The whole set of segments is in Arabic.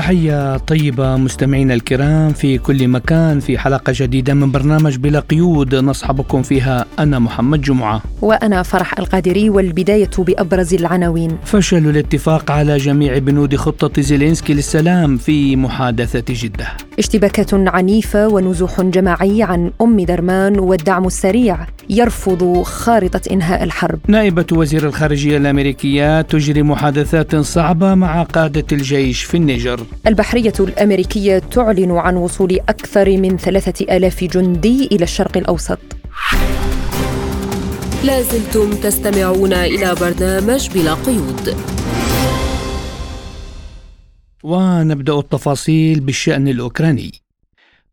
تحية طيبة مستمعينا الكرام في كل مكان في حلقة جديدة من برنامج بلا قيود نصحبكم فيها أنا محمد جمعة. وأنا فرح القادري والبداية بأبرز العناوين. فشل الاتفاق على جميع بنود خطة زيلينسكي للسلام في محادثة جدة. اشتباكات عنيفة ونزوح جماعي عن أم درمان والدعم السريع يرفض خارطة إنهاء الحرب. نائبة وزير الخارجية الأمريكية تجري محادثات صعبة مع قادة الجيش في النيجر. البحرية الأمريكية تعلن عن وصول أكثر من ثلاثة آلاف جندي إلى الشرق الأوسط. لازلتم تستمعون إلى برنامج بلا قيود. ونبدأ التفاصيل بالشأن الأوكراني.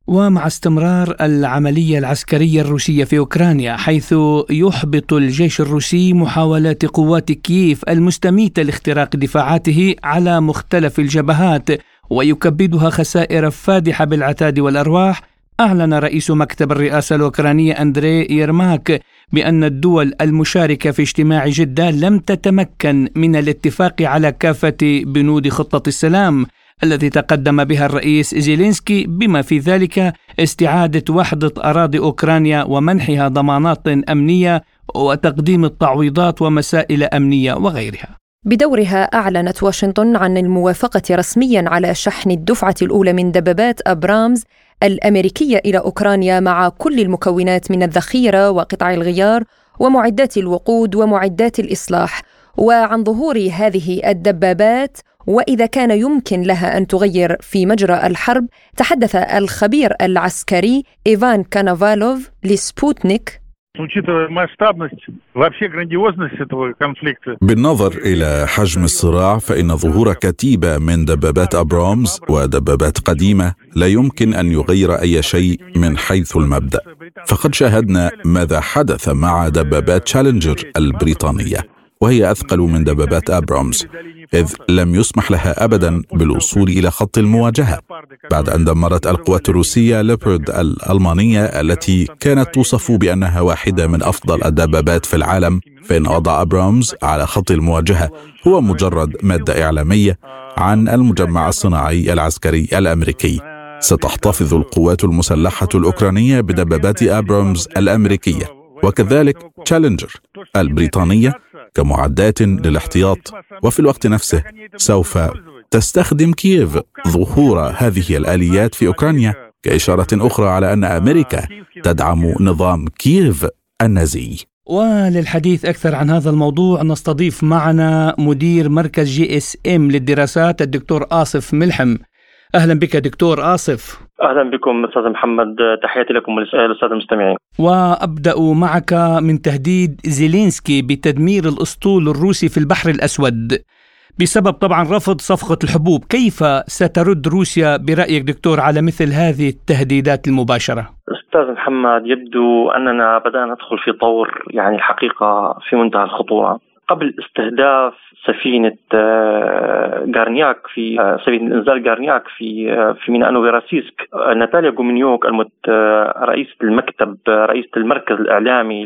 ومع استمرار العملية العسكرية الروسية في أوكرانيا حيث يحبط الجيش الروسي محاولات قوات كييف المستميتة لاختراق دفاعاته على مختلف الجبهات ويكبدها خسائر فادحة بالعتاد والأرواح أعلن رئيس مكتب الرئاسة الأوكرانية أندري يرماك بأن الدول المشاركة في اجتماع جدة لم تتمكن من الاتفاق على كافة بنود خطة السلام التي تقدم بها الرئيس زيلينسكي بما في ذلك استعادة وحدة أراضي أوكرانيا ومنحها ضمانات أمنية وتقديم التعويضات ومسائل أمنية وغيرها. بدورها أعلنت واشنطن عن الموافقة رسميا على شحن الدفعة الأولى من دبابات أبرامز الأمريكية إلى أوكرانيا مع كل المكونات من الذخيرة وقطع الغيار ومعدات الوقود ومعدات الإصلاح وعن ظهور هذه الدبابات وإذا كان يمكن لها أن تغير في مجرى الحرب تحدث الخبير العسكري إيفان كانافالوف لسبوتنيك بالنظر إلى حجم الصراع فإن ظهور كتيبة من دبابات أبرامز ودبابات قديمة لا يمكن أن يغير أي شيء من حيث المبدأ. فقد شاهدنا ماذا حدث مع دبابات تشالنجر البريطانية. وهي أثقل من دبابات أبرامز إذ لم يسمح لها أبدا بالوصول إلى خط المواجهة. بعد أن دمرت القوات الروسية ليوبارد الألمانية التي كانت توصف بأنها واحدة من أفضل الدبابات في العالم فإن وضع أبرامز على خط المواجهة هو مجرد مادة إعلامية عن المجمع الصناعي العسكري الأمريكي. ستحتفظ القوات المسلحة الأوكرانية بدبابات أبرامز الأمريكية وكذلك تشالنجر البريطانية كمعدات للاحتياط وفي الوقت نفسه سوف تستخدم كييف ظهور هذه الآليات في أوكرانيا كإشارة أخرى على أن أمريكا تدعم نظام كييف النازي. وللحديث أكثر عن هذا الموضوع نستضيف معنا مدير مركز جي إس إم للدراسات الدكتور آصف ملحم. أهلا بك دكتور آصف. أهلا بكم أستاذ محمد تحياتي لكم وللساده المستمعين. وأبدأ معك من تهديد زيلينسكي بتدمير الأسطول الروسي في البحر الأسود بسبب طبعا رفض صفقة الحبوب، كيف سترد روسيا برأيك دكتور على مثل هذه التهديدات المباشرة؟ أستاذ محمد يبدو أننا بدأنا ندخل في طور يعني الحقيقة في منتهى الخطورة. قبل استهداف سفينة آه، في آه، سفينة إنزال جارنياك في آه، في ميناء نوفوراسيسك ناتاليا جومينيوك رئيسة المكتب رئيسة المركز الإعلامي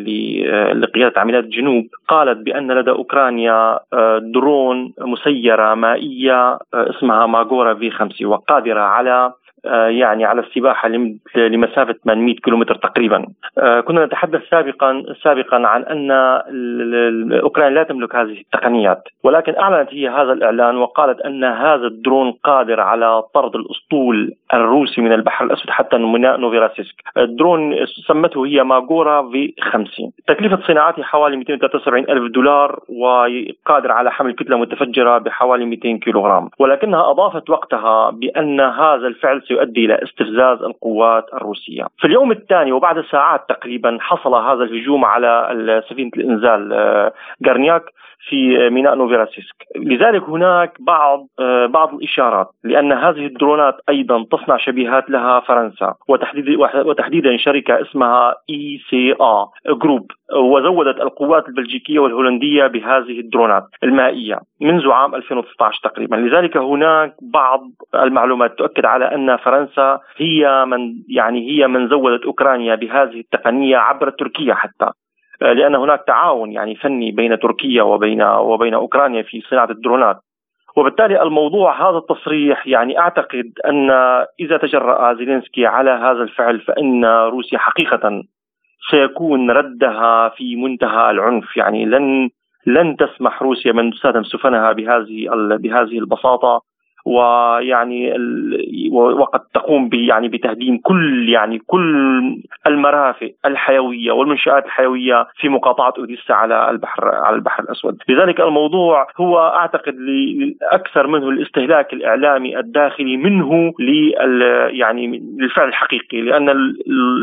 لقيادة عمليات الجنوب قالت بأن لدى أوكرانيا درون مسيرة مائية اسمها ماغورا V5 وقادرة على يعني على السباحة لمسافة 800 كيلومتر تقريبا. آه، كنا نتحدث سابقا سابقا عن أن اوكرانيا لا تملك هذه التقنيات، ولكن أعلنت هي هذا الإعلان وقالت أن هذا الدرون قادر على طرد الأسطول الروسي من البحر الأسود حتى ميناء نوفوراسيسك. الدرون سمته هي ماغورا V5 تكلفة صناعته حوالي 273 ألف دولار وقادر على حمل كتلة متفجرة بحوالي 200 كيلوغرام، ولكنها أضافت وقتها بأن هذا الفعل سيؤدي إلى استفزاز القوات الروسية. في اليوم الثاني وبعد ساعات تقريبا حصل هذا الهجوم على سفينة الإنزال غارنياك في ميناء نوفوراسيسك لذلك هناك بعض بعض الإشارات لأن هذه الدرونات أيضا تصنع شبيهات لها فرنسا وتحديد وتحديدا شركة اسمها ECA Group وزودت القوات البلجيكية والهولندية بهذه الدرونات المائية منذ عام 2013 تقريبا لذلك هناك بعض المعلومات تؤكد على أن فرنسا هي من يعني هي من زودت أوكرانيا بهذه التقنية عبر تركيا حتى. لأن هناك تعاون يعني فني بين تركيا وبين وبين أوكرانيا في صناعة الدرونات. وبالتالي الموضوع هذا التصريح يعني أعتقد أن إذا تجرأ زيلينسكي على هذا الفعل فإن روسيا حقيقة سيكون ردها في منتهى العنف. يعني لن لن تسمح روسيا من تستخدم سفنها بهذه بهذه البساطة. ويعني وقد تقوم يعني بتهديم كل يعني كل المرافق الحيوية والمنشآت الحيوية في مقاطعة أوديسا على البحر على البحر الأسود، لذلك الموضوع هو أعتقد أكثر منه الاستهلاك الإعلامي الداخلي منه لل يعني للفعل الحقيقي لأن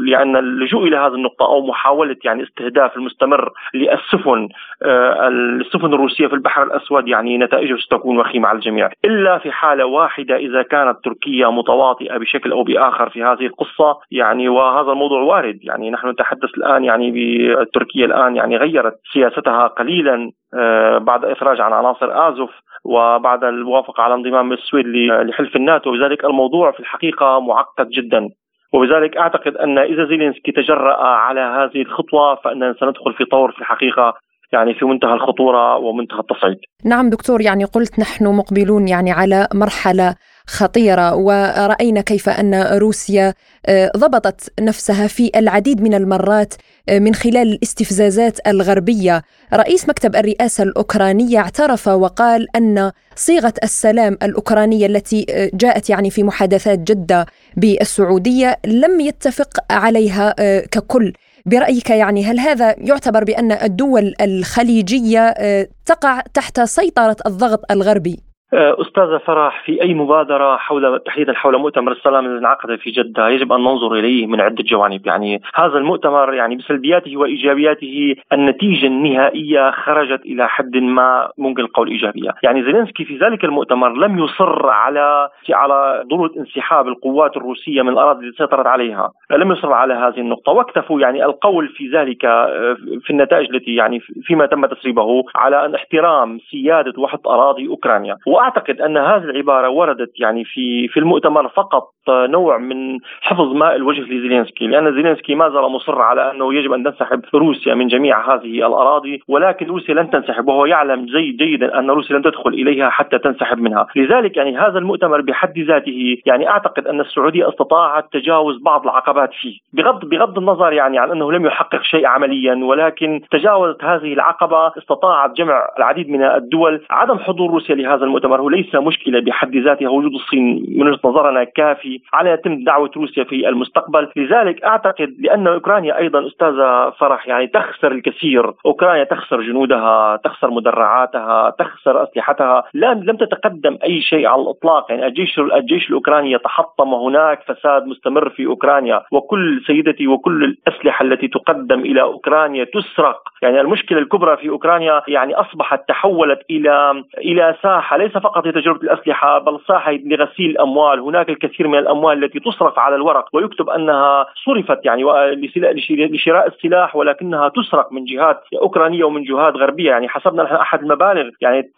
لأن اللجوء إلى هذه النقطة أو محاولة يعني استهداف المستمر للسفن آه، السفن الروسية في البحر الأسود يعني نتائجه ستكون وخيمة على الجميع. إلا في حال حالة واحدة إذا كانت تركيا متواطئة بشكل أو بآخر في هذه القصة يعني وهذا الموضوع وارد. يعني نحن نتحدث الآن يعني بتركيا الآن يعني غيرت سياستها قليلا آه، بعد إخراج عن عناصر آزوف وبعد الموافقة على انضمام السويد لحلف الناتو. لذلك الموضوع في الحقيقة معقد جدا. وبذلك أعتقد أن إذا زيلينسكي تجرأ على هذه الخطوة فإننا سندخل في طور في الحقيقة يعني في منتهى الخطورة ومنتهى التصعيد. نعم دكتور يعني قلت نحن مقبلون يعني على مرحلة خطيرة ورأينا كيف أن روسيا آه، ضبطت نفسها في العديد من المرات آه، من خلال الاستفزازات الغربية رئيس مكتب الرئاسة الأوكرانية اعترف وقال أن صيغة السلام الأوكرانية التي آه، جاءت يعني في محادثات جدة بالسعودية لم يتفق عليها ككل برأيك يعني هل هذا يعتبر بأن الدول الخليجية آه، تقع تحت سيطرة الضغط الغربي؟ آه، أستاذة فرح في أي مبادرة حول تحديدا حول مؤتمر السلام الذي انعقد في جدة؟ يجب أن ننظر إليه من عدة جوانب. يعني هذا المؤتمر يعني بسلبياته وإيجابياته النتيجة النهائية خرجت إلى حد ما ممكن القول إيجابية. يعني زيلينسكي في ذلك المؤتمر لم يصر على على ضرورة انسحاب القوات الروسية من الأراضي التي سيطرت عليها. لم يصر على هذه النقطة. واكتفوا يعني القول في ذلك آه، في النتائج التي يعني فيما تم تسريبه على أن احترام سيادة وحدة أراضي أوكرانيا. وأعتقد أن هذه العبارة وردت يعني في في المؤتمر فقط. نوع من حفظ ماء الوجه لزيلينسكي لأن زيلينسكي ما زال مصر على أنه يجب أن تنسحب روسيا من جميع هذه الأراضي ولكن روسيا لن تنسحب وهو يعلم جيد جيدا أن روسيا لن تدخل إليها حتى تنسحب منها. لذلك يعني هذا المؤتمر بحد ذاته يعني أعتقد أن السعودية استطاعت تجاوز بعض العقبات فيه. بغض بغض النظر يعني عن أنه لم يحقق شيء عمليا ولكن تجاوزت هذه العقبة استطاعت جمع العديد من الدول. عدم حضور روسيا لهذا المؤتمر المؤتمر هو ليس مشكلة بحد ذاتها وجود الصين من وجهة نظرنا كافي. على يتم دعوة روسيا في المستقبل. لذلك أعتقد لأن أوكرانيا أيضا أستاذة فرح يعني تخسر الكثير. أوكرانيا تخسر جنودها تخسر مدرعاتها تخسر أسلحتها. لم لم تتقدم أي شيء على الإطلاق. يعني الجيش الجيش الأوكراني يتحطم وهناك فساد مستمر في أوكرانيا. وكل سيدتي وكل الأسلحة التي تقدم إلى أوكرانيا تسرق. يعني المشكلة الكبرى في أوكرانيا يعني أصبحت تحولت إلى إلى ساحة. ليس فقط لتجربة الأسلحة بل ساحة لغسيل الأموال. هناك الكثير من الأموال التي تصرف على الورق ويكتب أنها صرفت يعني لشراء السلاح ولكنها تسرق من جهات أوكرانية ومن جهات غربية. يعني حسبنا نحن أحد المبالغ يعني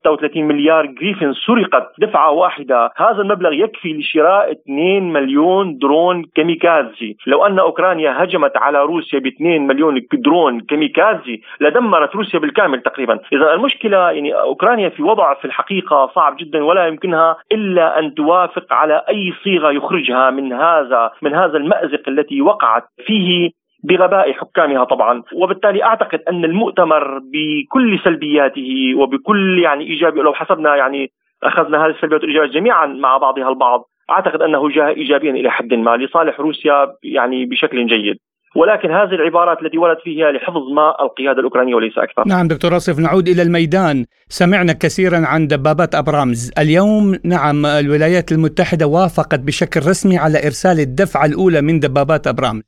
36 مليار جريفن سرقت دفعة واحدة. هذا المبلغ يكفي لشراء 2 مليون درون كاميكازي. لو أن أوكرانيا هجمت على روسيا ب 2 مليون درون كاميكازي لدمرت روسيا بالكامل تقريبا. إذا المشكلة يعني أوكرانيا في وضع في الحقيقة صعب جدا ولا يمكنها إلا أن توافق على أي صيغة يخرجها من هذا من هذا المأزق التي وقعت فيه بغباء حكامها طبعا. وبالتالي أعتقد أن المؤتمر بكل سلبياته وبكل يعني إيجابي لو حسبنا يعني أخذنا هذه السلبيات والإيجابيات جميعا مع بعضها البعض أعتقد أنه جاء ايجابيا إلى حد ما لصالح روسيا يعني بشكل جيد. ولكن هذه العبارات التي ورد فيها لحفظ ماء القيادة الأوكرانية وليس أكثر. نعم دكتور اصف نعود إلى الميدان، سمعنا كثيرا عن دبابات أبرامز، اليوم نعم الولايات المتحدة وافقت بشكل رسمي على إرسال الدفعة الأولى من دبابات أبرامز.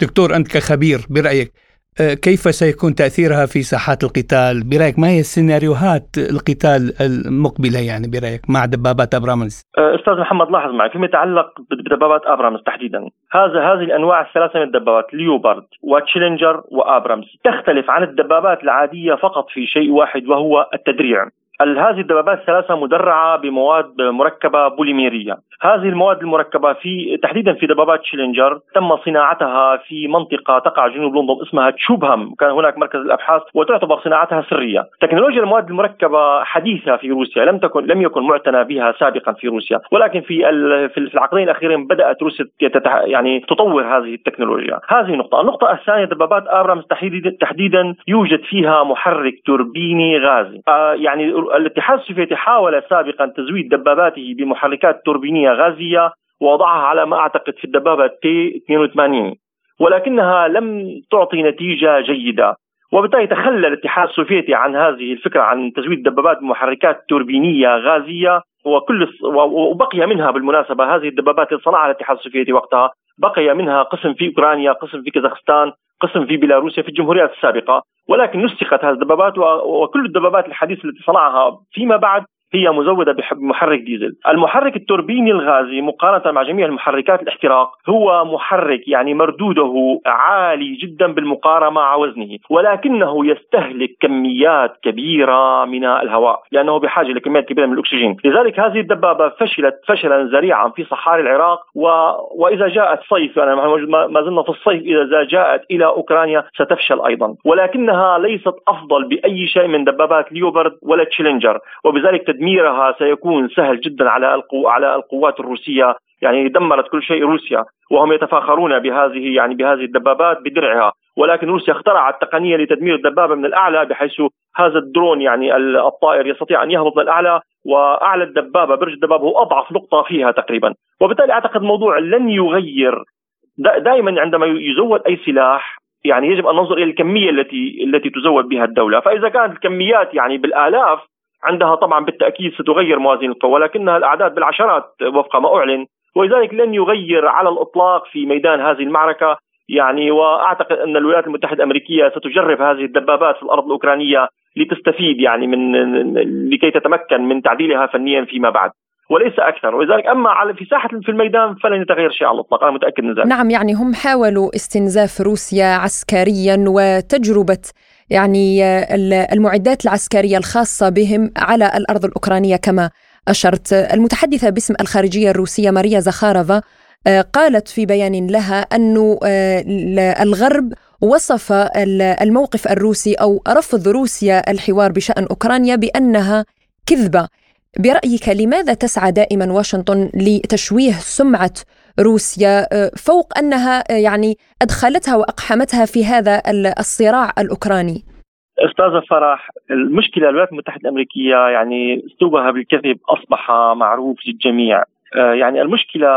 دكتور أنت كخبير برأيك أه، كيف سيكون تأثيرها في ساحات القتال؟ برأيك ما هي سيناريوهات القتال المقبلة يعني برأيك مع دبابات أبرامز؟ أه، أستاذ محمد لاحظ معي فيما يتعلق بدبابات أبرامز تحديدا، هذا هذه الأنواع الثلاثة من الدبابات ليوبارد وتشيلنجر وأبرامز تختلف عن الدبابات العادية فقط في شيء واحد وهو التدريع. هذه الدبابات الثلاثة مدرعة بمواد مركبة بوليميرية هذه المواد المركبة في تحديدا في دبابات شيلينجر تم صناعتها في منطقة تقع جنوب لندن اسمها تشوبهم كان هناك مركز الأبحاث وتعتبر صناعتها سرية. تكنولوجيا المواد المركبة حديثة في روسيا لم تكن لم يكن معتنى بها سابقا في روسيا. ولكن في في العقدين الأخيرين بدأت روسيا يعني تطور هذه التكنولوجيا. هذه نقطة. النقطة الثانية دبابات آبرامز تحديدا يوجد فيها محرك توربيني غازي. آه يعني الاتحاد السوفيتي حاول سابقا تزويد دباباته بمحركات توربينيه غازية ووضعها على ما أعتقد في الدبابة تي 82 ولكنها لم تعطي نتيجة جيدة. وبالتالي تخلى الاتحاد السوفيتي عن هذه الفكرة عن تزويد دبابات بمحركات توربينية غازية. وكل وبقي منها بالمناسبة هذه الدبابات اللي صنعها الاتحاد السوفيتي وقتها. بقي منها قسم في أوكرانيا، قسم في كازاخستان، قسم في بيلاروسيا في الجمهوريات السابقة، ولكن نسخت هذه الدبابات وكل الدبابات الحديثة التي صنعها فيما بعد هي مزودة بمحرك ديزل. المحرك التوربيني الغازي مقارنة مع جميع المحركات الاحتراق هو محرك يعني مردوده عالي جدا بالمقارنة مع وزنه ولكنه يستهلك كميات كبيرة من الهواء لأنه بحاجة لكميات كبيرة من الأكسجين. لذلك هذه الدبابة فشلت فشلا ذريعا في صحاري العراق و... وإذا جاءت صيف يعني ما زلنا في الصيف إذا جاءت إلى أوكرانيا ستفشل أيضا. ولكنها ليست أفضل بأي شيء من دبابات ليوبرد ولا تشيلنجر وبذلك تدميرها سيكون سهل جدا على القو على القوات الروسية. يعني دمرت كل شيء روسيا وهم يتفاخرون بهذه يعني بهذه الدبابات بدرعها. ولكن روسيا اخترعت تقنيه لتدمير الدبابة من الأعلى بحيث هذا الدرون يعني الطائر يستطيع أن يهبط من الأعلى. وأعلى الدبابة برج الدبابة هو أضعف نقطة فيها تقريبا. وبالتالي أعتقد الموضوع لن يغير. دائما عندما يزود أي سلاح يعني يجب أن ننظر إلى الكمية التي التي تزود بها الدولة، فإذا كانت الكميات يعني بالآلاف عندها طبعا بالتأكيد ستغير موازين القوى ولكنها الأعداد بالعشرات وفق ما أعلن ولذلك لن يغير على الإطلاق في ميدان هذه المعركة. يعني وأعتقد أن الولايات المتحدة الأمريكية ستجرب هذه الدبابات في الأرض الأوكرانية لتستفيد يعني من لكي تتمكن من تعديلها فنيا فيما بعد. وليس أكثر. ولذلك أما على في ساحة في الميدان فلن يتغير شيء على الإطلاق. أنا متأكد من ذلك. نعم يعني هم حاولوا استنزاف روسيا عسكريا وتجربة يعني المعدات العسكرية الخاصة بهم على الأرض الأوكرانية كما أشرت. المتحدثة باسم الخارجية الروسية ماريا زخارفا آه، قالت في بيان لها أن آه، الغرب وصف الموقف الروسي أو رفض روسيا الحوار بشأن أوكرانيا بأنها كذبة. برأيك لماذا تسعى دائما واشنطن لتشويه سمعة روسيا؟ آه، فوق أنها آه، يعني أدخلتها وأقحمتها في هذا الصراع الأوكراني. استاذه فرح المشكلة الولايات المتحدة الأمريكية يعني أسلوبها بالكذب أصبح معروف للجميع. آه، يعني المشكلة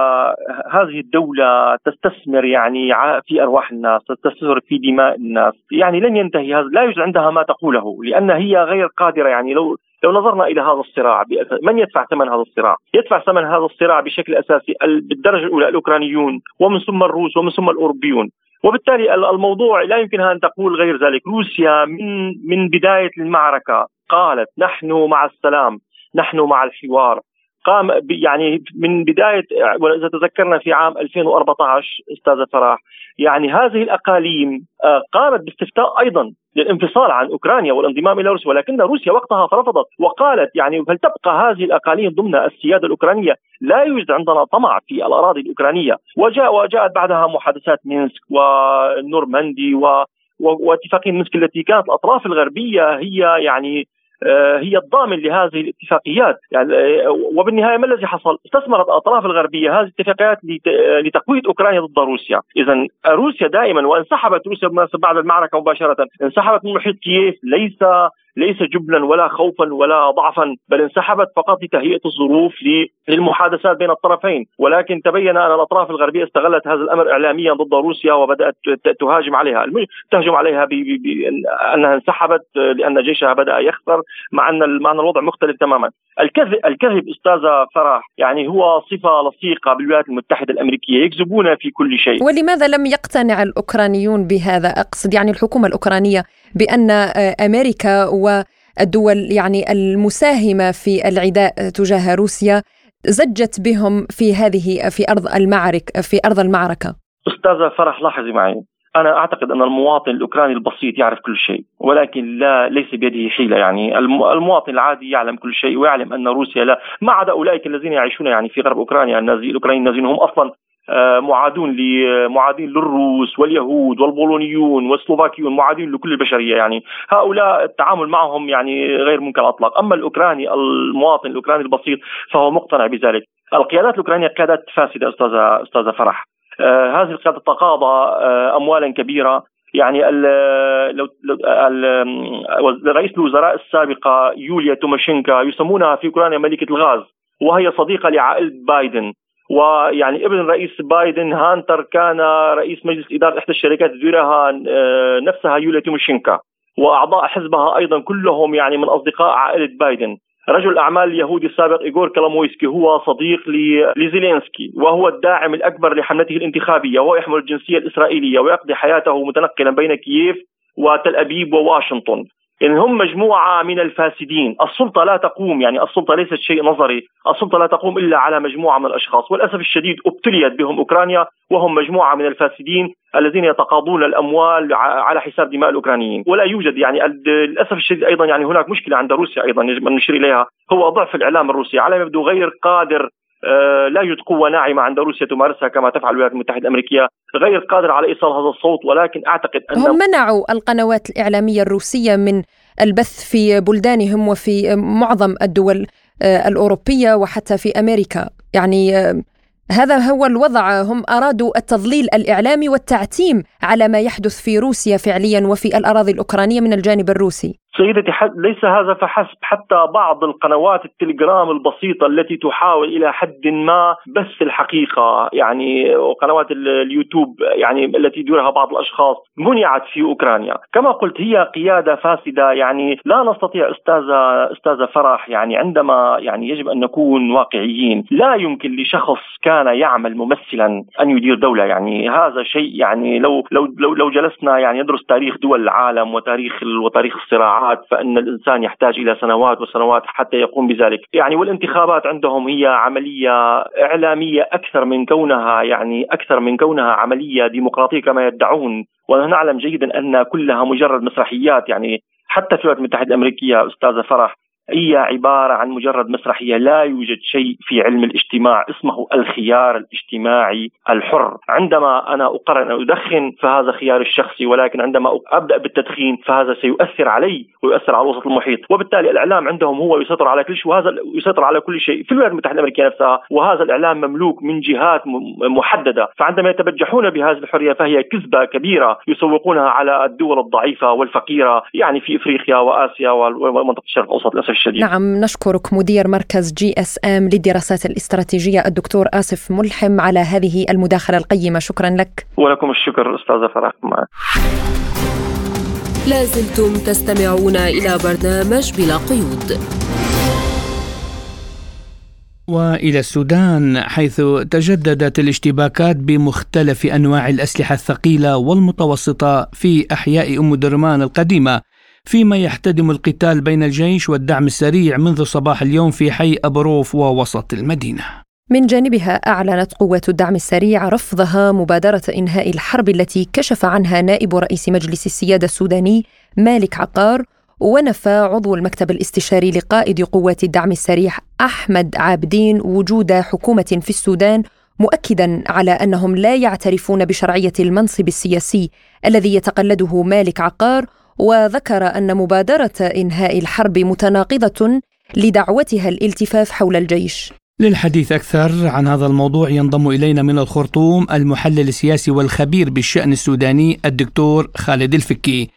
هذه الدولة تستثمر يعني في أرواح الناس، تستثمر في دماء الناس، يعني لن ينتهي هذا، لا يوجد عندها ما تقوله، لأن هي غير قادرة يعني لو لو نظرنا إلى هذا الصراع من يدفع ثمن هذا الصراع؟ يدفع ثمن هذا الصراع بشكل أساسي بالدرجة الأولى الأوكرانيون ومن ثم الروس ومن ثم الأوروبيون. وبالتالي الموضوع لا يمكنها أن تقول غير ذلك، روسيا من من بداية المعركة قالت نحن مع السلام، نحن مع الحوار، قام يعني من بداية واذا تذكرنا في عام 2014 أستاذة فرح يعني هذه الأقاليم آه، قامت باستفتاء أيضا للانفصال عن أوكرانيا والانضمام إلى روسيا ولكن روسيا وقتها رفضت وقالت يعني هل تبقى هذه الأقاليم ضمن السيادة الأوكرانية؟ لا يوجد عندنا طمع في الأراضي الأوكرانية وجاء وجاءت بعدها محادثات مينسك ونورماندي و واتفاقية مينسك التي كانت الأطراف الغربية هي يعني هي الضامن لهذه الاتفاقيات يعني آه، وبالنهاية ما الذي حصل؟ استثمرت الأطراف الغربية هذه الاتفاقيات لتقوية أوكرانيا ضد روسيا، إذا روسيا دائما وانسحبت روسيا بعد المعركة مباشرة، انسحبت من محيط كييف ليس ليس جبنا ولا خوفا ولا ضعفا بل انسحبت فقط لتهيئة الظروف للمحادثات بين الطرفين. ولكن تبين أن الأطراف الغربية استغلت هذا الأمر اعلاميا ضد روسيا وبدأت تهاجم عليها. تهجم عليها بانها انسحبت لأن جيشها بدأ يخسر مع أن مع أن الوضع مختلف تماما. الكذب الكذب استاذه فرح يعني هو صفة لصيقة بالولايات المتحدة الأمريكية. يكذبون في كل شيء. ولماذا لم يقتنع الأوكرانيون بهذا أقصد؟ يعني الحكومة الأوكرانية بأن أمريكا والدول يعني المساهمة في العداء تجاه روسيا زجت بهم في هذه في أرض المعرك في أرض المعركة. أستاذة فرح لاحظي معي. أنا أعتقد أن المواطن الأوكراني البسيط يعرف كل شيء ولكن لا ليس بيده حيلة يعني. المواطن العادي يعلم كل شيء ويعلم أن روسيا لا ما عدا أولئك الذين يعيشون يعني في غرب أوكرانيا النازي الأوكرانيين النازيين هم أصلا آه، معادون معادين للروس واليهود والبولونيون والسلوفاكيون معادين لكل البشرية يعني. هؤلاء التعامل معهم يعني غير ممكن اطلاق أما الأوكراني المواطن الأوكراني البسيط فهو مقتنع بذلك. القيادات الأوكرانية قيادات فاسدة أستاذة أستاذة فرح. آه هذه القيادة تتقاضى آه أموالا كبيرة. يعني ال لو رئيس الوزراء السابقة يوليا تيموشينكا يسمونها في أوكرانيا ملكة الغاز وهي صديقة لعائلة بايدن. ويعني ابن رئيس بايدن هانتر كان رئيس مجلس إدارة إحدى الشركات تديرها آه، نفسها يوليا تيموشينكا وأعضاء حزبها أيضا كلهم يعني من أصدقاء عائلة بايدن. رجل الاعمال اليهودي السابق إيغور كلامويسكي هو صديق لزيلينسكي وهو الداعم الأكبر لحملته الانتخابية وهو يحمل الجنسية الإسرائيلية ويقضي حياته متنقلا بين كييف وتل أبيب وواشنطن. يعني هم مجموعة من الفاسدين. السلطة لا تقوم يعني السلطة ليست شيء نظري. السلطة لا تقوم إلا على مجموعة من الأشخاص. وللأسف الشديد ابتليت بهم أوكرانيا وهم مجموعة من الفاسدين الذين يتقاضون الأموال على حساب دماء الأوكرانيين. ولا يوجد يعني للأسف الشديد أيضا يعني هناك مشكلة عند روسيا أيضا يجب أن نشير إليها. هو ضعف الإعلام الروسي. على ما يبدو غير قادر لا يوجد قوة ناعمة عند روسيا تمارسها كما تفعل الولايات المتحدة الأمريكية غير قادرة على إيصال هذا الصوت ولكن أعتقد أن هم منعوا القنوات الإعلامية الروسية من البث في بلدانهم وفي معظم الدول آه، الأوروبية وحتى في أمريكا. يعني آه، هذا هو الوضع. هم أرادوا التضليل الإعلامي والتعتيم على ما يحدث في روسيا فعليا وفي الأراضي الأوكرانية من الجانب الروسي. سيدتي ليس هذا فحسب حتى بعض القنوات التليجرام البسيطة التي تحاول إلى حد ما بث الحقيقة. يعني وقنوات اليوتيوب يعني التي يديرها بعض الأشخاص منعت في أوكرانيا. كما قلت هي قيادة فاسدة. يعني لا نستطيع أستاذة أستاذة فرح يعني عندما يعني يجب أن نكون واقعيين لا يمكن لشخص كان يعمل ممثلا أن يدير دولة. يعني هذا شيء يعني لو لو لو, لو جلسنا يعني ندرس تاريخ دول العالم وتاريخ وتاريخ الصراعات ساعات فإن الإنسان يحتاج إلى سنوات وسنوات حتى يقوم بذلك، يعني والانتخابات عندهم هي عملية إعلامية أكثر من كونها يعني أكثر من كونها عملية ديمقراطية كما يدعون، ونعلم جيدا أن كلها مجرد مسرحيات يعني حتى في الولايات المتحدة الأمريكية أستاذة فرح هي عبارة عن مجرد مسرحية لا يوجد شيء في علم الاجتماع اسمه الخيار الاجتماعي الحر. عندما أنا أقرر أن أدخن فهذا خياري الشخصي ولكن عندما أبدأ بالتدخين فهذا سيؤثر علي ويؤثر على الوسط المحيط. وبالتالي الإعلام عندهم هو يسيطر على كل شيء وهذا يسيطر على كل شيء في الولايات المتحدة الأمريكية نفسها وهذا الإعلام مملوك من جهات محددة. فعندما يتبجحون بهذه الحرية فهي كذبة كبيرة يسوقونها على الدول الضعيفة والفقيرة يعني في إفريقيا وآسيا ومنطقة الشرق الأوسط. الشديد. نعم نشكرك مدير مركز جي اس ام للدراسات الاستراتيجية الدكتور آصف ملحم على هذه المداخلة القيمة. شكرا لك. ولكم الشكر أستاذة فرح لازلتم تستمعون إلى برنامج بلا قيود. وإلى السودان حيث تجددت الاشتباكات بمختلف أنواع الأسلحة الثقيلة والمتوسطة في أحياء أم درمان القديمة. فيما يحتدم القتال بين الجيش والدعم السريع منذ صباح اليوم في حي أبروف ووسط المدينة. من جانبها أعلنت قوة الدعم السريع رفضها مبادرة إنهاء الحرب التي كشف عنها نائب رئيس مجلس السيادة السوداني مالك عقار ونفى عضو المكتب الاستشاري لقائد قوات الدعم السريع أحمد عابدين وجود حكومة في السودان مؤكدا على أنهم لا يعترفون بشرعية المنصب السياسي الذي يتقلده مالك عقار وذكر أن مبادرة إنهاء الحرب متناقضة لدعوتها الالتفاف حول الجيش. للحديث أكثر عن هذا الموضوع ينضم إلينا من الخرطوم المحلل السياسي والخبير بالشأن السوداني الدكتور خالد الفكي.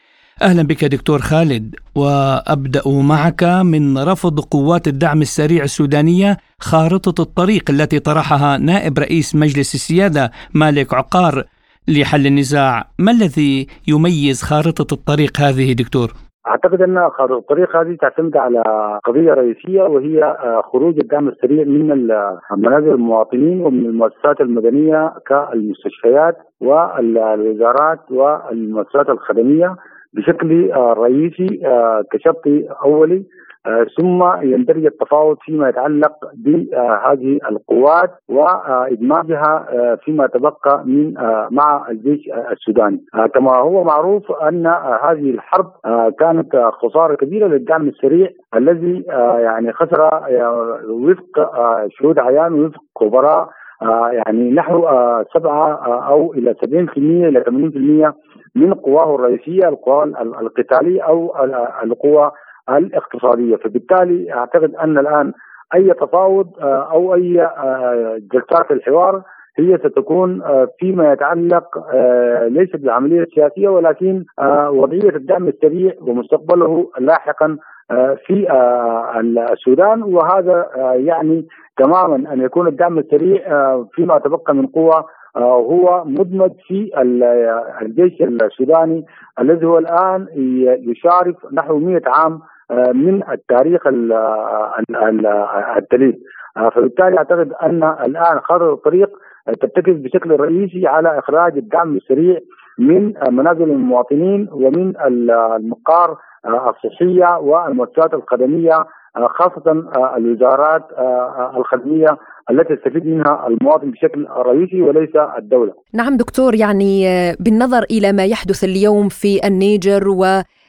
أهلا بك دكتور خالد وأبدأ معك من رفض قوات الدعم السريع السودانية خارطة الطريق التي طرحها نائب رئيس مجلس السيادة مالك عقار. لحل النزاع ما الذي يميز خارطة الطريق هذه دكتور؟ أعتقد أن الطريق هذه تعتمد على قضية رئيسية وهي خروج الدعم السريع من منازل المواطنين ومن المؤسسات المدنية كالمستشفيات والوزارات والمؤسسات الخدمية بشكل رئيسي آه، كشرط أولي ثم يندرج التفاوض فيما يتعلق بهذه القوات وإدماجها فيما تبقى من مع الجيش السوداني. كما هو معروف أن هذه الحرب كانت خسارة كبيرة للدعم السريع الذي يعني خسر وفق شهود عيان وفق خبراء يعني نحو سبعة أو إلى 70% إلى 80% من قواه الرئيسية القوى القتالية أو القوى الاقتصادية. فبالتالي أعتقد أن الآن أي تفاوض آه، أو أي آه، جلسات الحوار هي ستكون آه، فيما يتعلق ليس بالعملية السياسية ولكن وضعية الدعم السريع ومستقبله لاحقا في السودان. وهذا يعني تماما أن يكون الدعم السريع فيما تبقى من قوى آه، هو مدمج في الجيش السوداني الذي هو الآن يشارف نحو 100 عام من التاريخ التليد آه، فبالتالي أعتقد أن الآن خطر الطريق تتكز بشكل رئيسي على إخراج الدعم السريع من منازل المواطنين ومن المقار الصحية والمؤسسات الخدمية خاصة الوزارات الخدمية التي يستفيد منها المواطن بشكل رئيسي وليس الدولة. نعم دكتور يعني آه، بالنظر إلى ما يحدث اليوم في النيجر و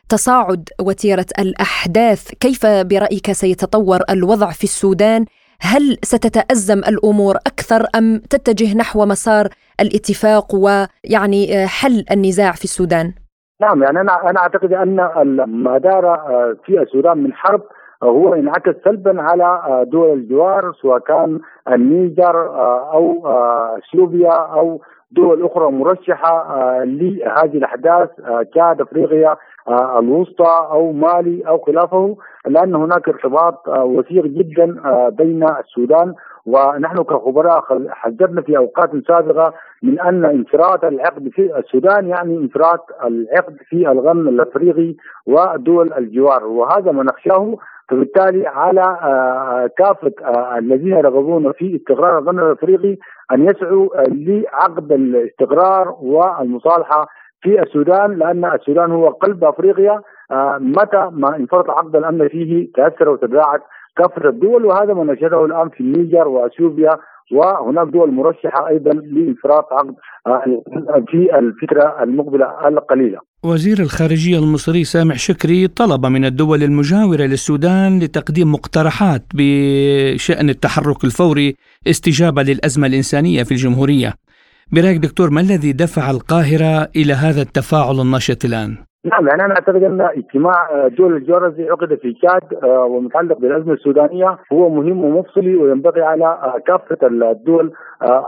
تصاعد وتيرة الأحداث، كيف برأيك سيتطور الوضع في السودان؟ هل ستتأزم الأمور أكثر أم تتجه نحو مسار الاتفاق ويعني آه، حل النزاع في السودان؟ نعم يعني أنا أنا أعتقد أن ما دار آه، في السودان من حرب هو انعكس سلبا على آه، دول الجوار سواء كان النيجر آه، أو اثيوبيا آه، أو دول أخرى مرشحة لهذه الأحداث كاد افريقيا الوسطى أو مالي أو خلافه لأن هناك ارتباط وثيق جدا بين السودان ونحن كخبراء حذرنا في أوقات سابقة من أن انفراط العقد في السودان يعني انفراط العقد في الغم الأفريقي ودول الجوار. وهذا ما نخشاه فبالتالي على آه، كافة آه، الذين يرغبون في استقرار الغنم الأفريقي أن يسعوا آه، لعقد الاستقرار والمصالحة في السودان لأن السودان هو قلب أفريقيا متى ما انفرط عقد الأمن فيه تأثر وتداعت كافة الدول وهذا ما نشهده الآن في النيجر وأثيوبيا وهناك دول مرشحة أيضا لإنفراط عقد في الفترة المقبلة القليلة. وزير الخارجية المصري سامح شكري طلب من الدول المجاورة للسودان لتقديم مقترحات بشأن التحرك الفوري استجابة للأزمة الإنسانية في الجمهورية. برايك دكتور ما الذي دفع القاهرة إلى هذا التفاعل النشط الآن؟ نعم يعني أنا أعتقد أن اجتماع آه، دول الجوار الذي عقد في تشاد آه، ومتعلق بالأزمة السودانية هو مهم ومفصلي وينبغي على آه، كافة الدول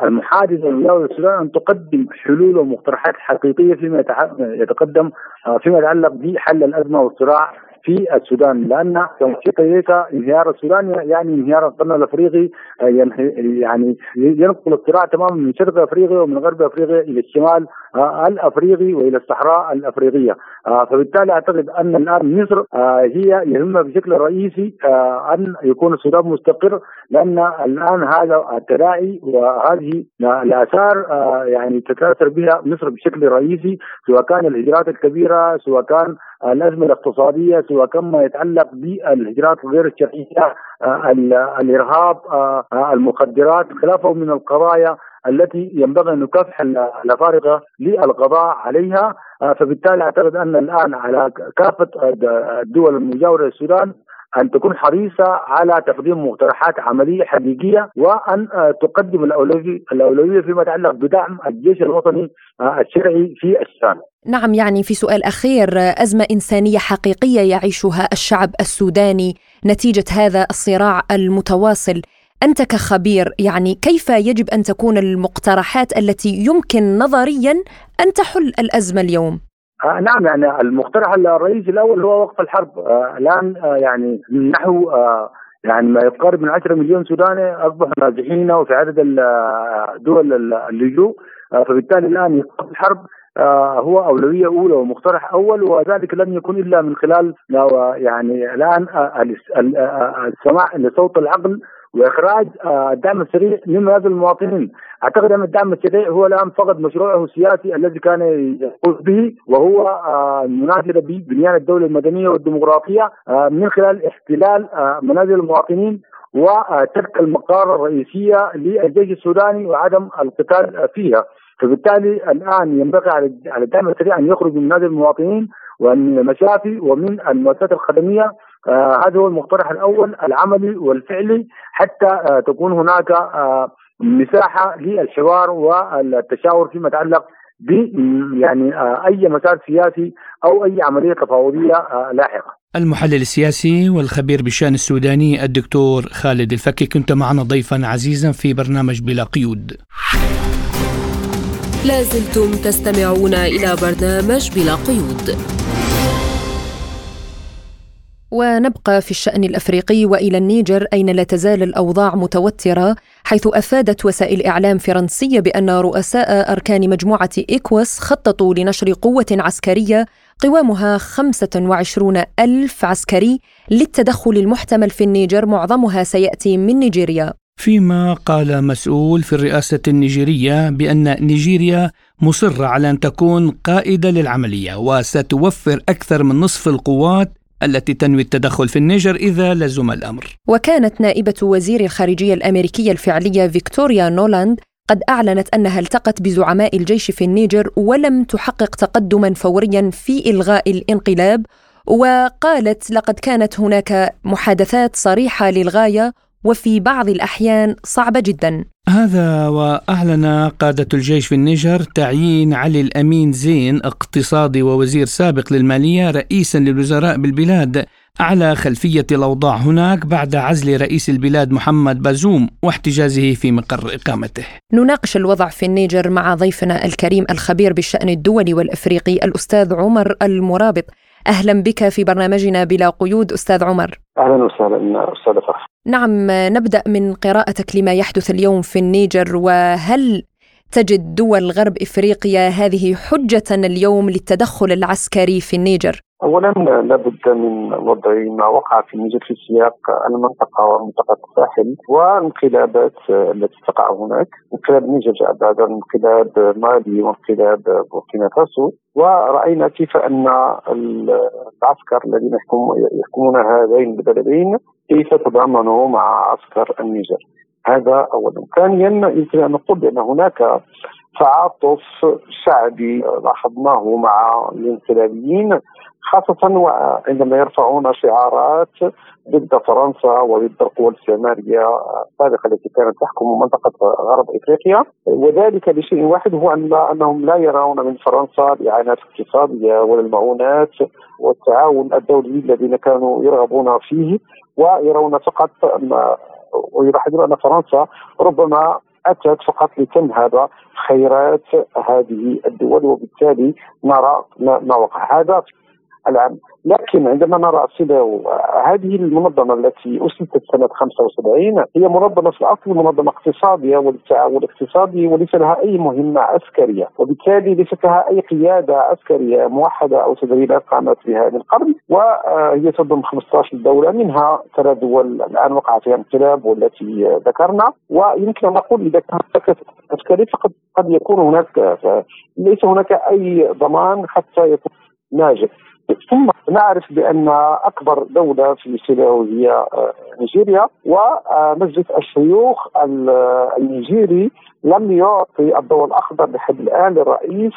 المحادثة لدوله السودان أن تقدم حلول ومقترحات حقيقية فيما يتقدم فيما يتعلق بحل الأزمة والصراع في السودان. لأن توثيق ليس انهيار السودان يعني انهيار القرن الأفريقي يعني ينقل الصراع تماما من شرق أفريقيا ومن غرب أفريقيا إلى الشمال. الأفريقي وإلى الصحراء الأفريقية. آه، فبالتالي أعتقد أن الآن مصر آه، هي يهمها بشكل رئيسي آه، أن يكون السودان مستقر لأن الآن هذا التداعي وهذه الآثار يعني تتأثر بها مصر بشكل رئيسي سواء كان الهجرات الكبيرة سواء كان الأزمة الاقتصادية سواء كان ما يتعلق بالهجرات غير الشرعية الإرهاب المخدرات خلافه من القضايا. التي ينبغي أن نكافح الأفارقة للقضاء عليها آه، فبالتالي أعتقد أن الآن على كافة الدول المجاورة للسودان أن تكون حريصة على تقديم مقترحات عملية حقيقية وأن آه، تقدم الأولوية فيما يتعلق بدعم الجيش الوطني آه، الشرعي في السودان. نعم يعني في سؤال أخير أزمة إنسانية حقيقية يعيشها الشعب السوداني نتيجة هذا الصراع المتواصل أنت كخبير يعني كيف يجب أن تكون المقترحات التي يمكن نظريا أن تحل الأزمة اليوم؟ آه نعم يعني المقترح الرئيسي الأول هو وقف الحرب آه الآن آه يعني نحو آه يعني ما يقارب من 10 مليون سوداني أصبحوا نازحين وفي عدد آه، دول اللجوء آه فبالتالي الآن ايقاف الحرب آه هو أولوية أولى ومقترح أول وذلك لم يكن إلا من خلال يعني الآن السماع لصوت العقل وإخراج آه، الدعم السريع من هذا المواطنين، أعتقد أن الدعم السريع هو الآن فقد مشروعه السياسي الذي كان يقول به وهو آه، المنادله ببنيان الدولة المدنية والديمقراطية آه، من خلال احتلال منازل المواطنين وترك المقار الرئيسية للجيش السوداني وعدم القتال فيها. فبالتالي الآن ينبغي على الدعم السريع أن يخرج من منازل المواطنين ومن المشافي ومن المؤسسات الخدمية آه هذا هو المقترح الأول العملي والفعلي حتى آه تكون هناك آه مساحة للحوار والتشاور فيما يتعلق ب يعني آه أي مسار سياسي أو أي عملية تفاوضية آه لاحقة. المحلل السياسي والخبير بالشأن السوداني الدكتور خالد الفكي كنت معنا ضيفا عزيزا في برنامج بلا قيود. لازلتم تستمعون إلى برنامج بلا قيود ونبقى في الشأن الأفريقي وإلى النيجر أين لا تزال الأوضاع متوترة حيث أفادت وسائل إعلام فرنسية بأن رؤساء أركان مجموعة إيكواس خططوا لنشر قوة عسكرية قوامها 25 ألف عسكري للتدخل المحتمل في النيجر معظمها سيأتي من نيجيريا. فيما قال مسؤول في الرئاسة النيجيرية بأن نيجيريا مصرة على أن تكون قائدة للعملية وستوفر أكثر من نصف القوات التي تنوي التدخل في النيجر إذا لزم الأمر. وكانت نائبة وزير الخارجية الأمريكية الفعلية فيكتوريا نولاند قد أعلنت أنها التقت بزعماء الجيش في النيجر ولم تحقق تقدما فوريا في إلغاء الانقلاب وقالت لقد كانت هناك محادثات صريحة للغاية وفي بعض الأحيان صعبة جدا. هذا وأعلن قادة الجيش في النيجر تعيين علي الأمين زين اقتصادي ووزير سابق للمالية رئيسا للوزراء بالبلاد على خلفية الأوضاع هناك بعد عزل رئيس البلاد محمد بازوم واحتجازه في مقر إقامته. نناقش الوضع في النيجر مع ضيفنا الكريم الخبير بالشأن الدولي والإفريقي الأستاذ عمر المرابط. أهلا بك في برنامجنا بلا قيود أستاذ عمر. أهلا وسهلا أستاذ فرح. نعم نبدأ من قراءتك لما يحدث اليوم في النيجر وهل تجد دول غرب إفريقيا هذه حجة اليوم للتدخل العسكري في النيجر؟ اولا لابد من وضع ما وقع في النيجر في سياق المنطقة ومنطقة الساحل والانقلابات التي تقع هناك، انقلاب النيجر جاء بعد انقلاب مالي وانقلاب بوركينا فاسو ورأينا كيف أن العسكر الذين يحكمون هذين البلدين كيف تضامنوا مع عسكر النيجر. هذا اولا ثانيا يمكن أن نقول بأن هناك تعاطف شعبي لاحظناه مع الانقلابيين خاصة عندما يرفعون شعارات ضد فرنسا وضد القوى الاستعمارية السابقة التي كانت تحكم منطقة غرب إفريقيا. وذلك لشيء واحد هو أن أنهم لا يرون من فرنسا الاعانات الاقتصادية ولا المعونات والتعاون الدولي الذين كانوا يرغبون فيه ويرون فقط ويلاحظون ان فرنسا ربما أتت فقط لتنهب خيرات هذه الدول وبالتالي نرى ما وقع. هذا العام. لكن عندما نرى صلة هذه المنظمة التي أسست سنة 75 هي منظمة في الأصل منظمة اقتصادية وللتعاون الاقتصادي وليس لها أي مهمة عسكرية. وبالتالي ليست لها أي قيادة عسكرية موحدة أو تدريبات قامت بها من قبل وهي تضم 15 دولة منها ثلاث دول الآن وقع فيها انقلاب والتي ذكرنا. ويمكن أن نقول إذا كانت عسكري فقد قد يكون هناك ليس هناك أي ضمان حتى يكون ناجح. ثم نعرف بأن أكبر دولة في سيلاو هي آه، نيجيريا ومجلس الشيوخ النيجيري لم يعطي الضوء الأخضر لحد الآن للرئيس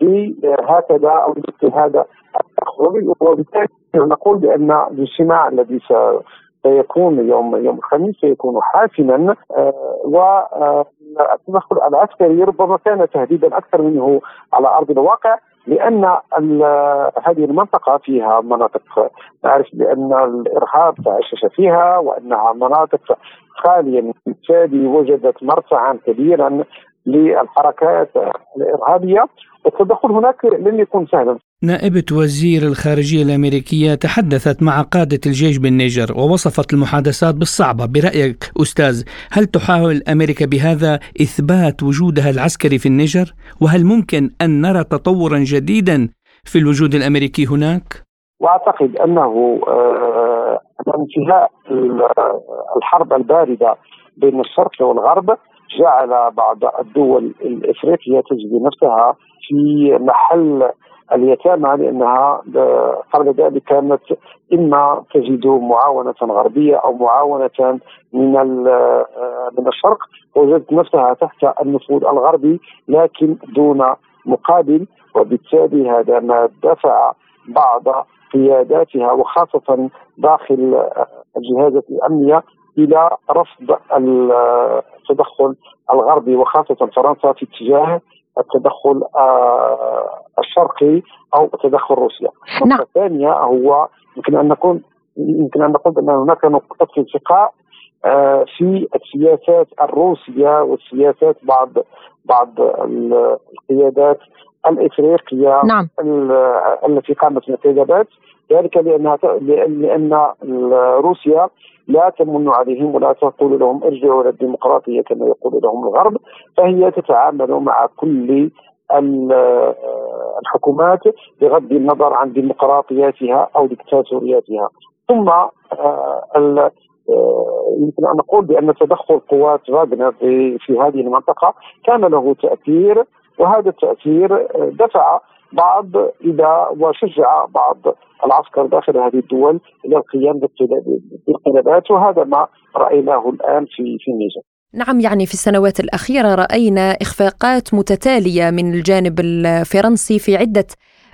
بهكذا أو هذا وبالتالي نقول بأن الاجتماع الذي سيكون يوم يوم الخميس سيكون حاسما آه، والتدخل العسكري ربما كان تهديدا أكثر منه على أرض الواقع. لأن هذه المنطقة فيها مناطق نعرف بأن الإرهاب تعشش فيها وأنها مناطق خالية. من بالتالي وجدت مرتعا كبيرا للحركات الإرهابية والتدخل هناك لن يكون سهلا. نائبة وزير الخارجية الأمريكية تحدثت مع قادة الجيش بالنيجر ووصفت المحادثات بالصعبة برأيك أستاذ هل تحاول أمريكا بهذا إثبات وجودها العسكري في النيجر وهل ممكن أن نرى تطورا جديدا في الوجود الأمريكي هناك؟ وأعتقد أنه آه، انتهاء الحرب الباردة بين الشرق والغرب جعل بعض الدول الإفريقية تجد نفسها في محل اليتامى لأنها قبل ذلك كانت إما تجد معاونة غربية أو معاونة من من الشرق وجدت نفسها تحت النفوذ الغربي لكن دون مقابل وبالتالي هذا ما دفع بعض قياداتها وخاصة داخل الجهازات الأمنية إلى رفض التدخل الغربي وخاصة فرنسا في اتجاه التدخل آه، الشرقي أو تدخل روسيا. نعم. الثانية هو يمكن أن نقول يمكن أن نقول ان هناك نقطة التقاء آه، في السياسات الروسية والسياسات بعض بعض القيادات الافريقيه نعم. التي قامت بالانتخابات ذلك لأنها لأن روسيا لا تمن عليهم ولا تقول لهم ارجعوا إلى الديمقراطية كما يقول لهم الغرب. فهي تتعامل مع كل الحكومات بغض النظر عن ديمقراطياتها أو ديكتاتورياتها. ثم آه، آه، يمكن أن نقول بأن تدخل قوات فاغنر في, في هذه المنطقة كان له تأثير وهذا التأثير آه، دفع بعض إلى وشجع بعض العسكر داخل هذه الدول إلى القيام بالانقلابات وهذا ما رأيناه الآن في في النيجر. نعم يعني في السنوات الأخيرة رأينا إخفاقات متتالية من الجانب الفرنسي في عدة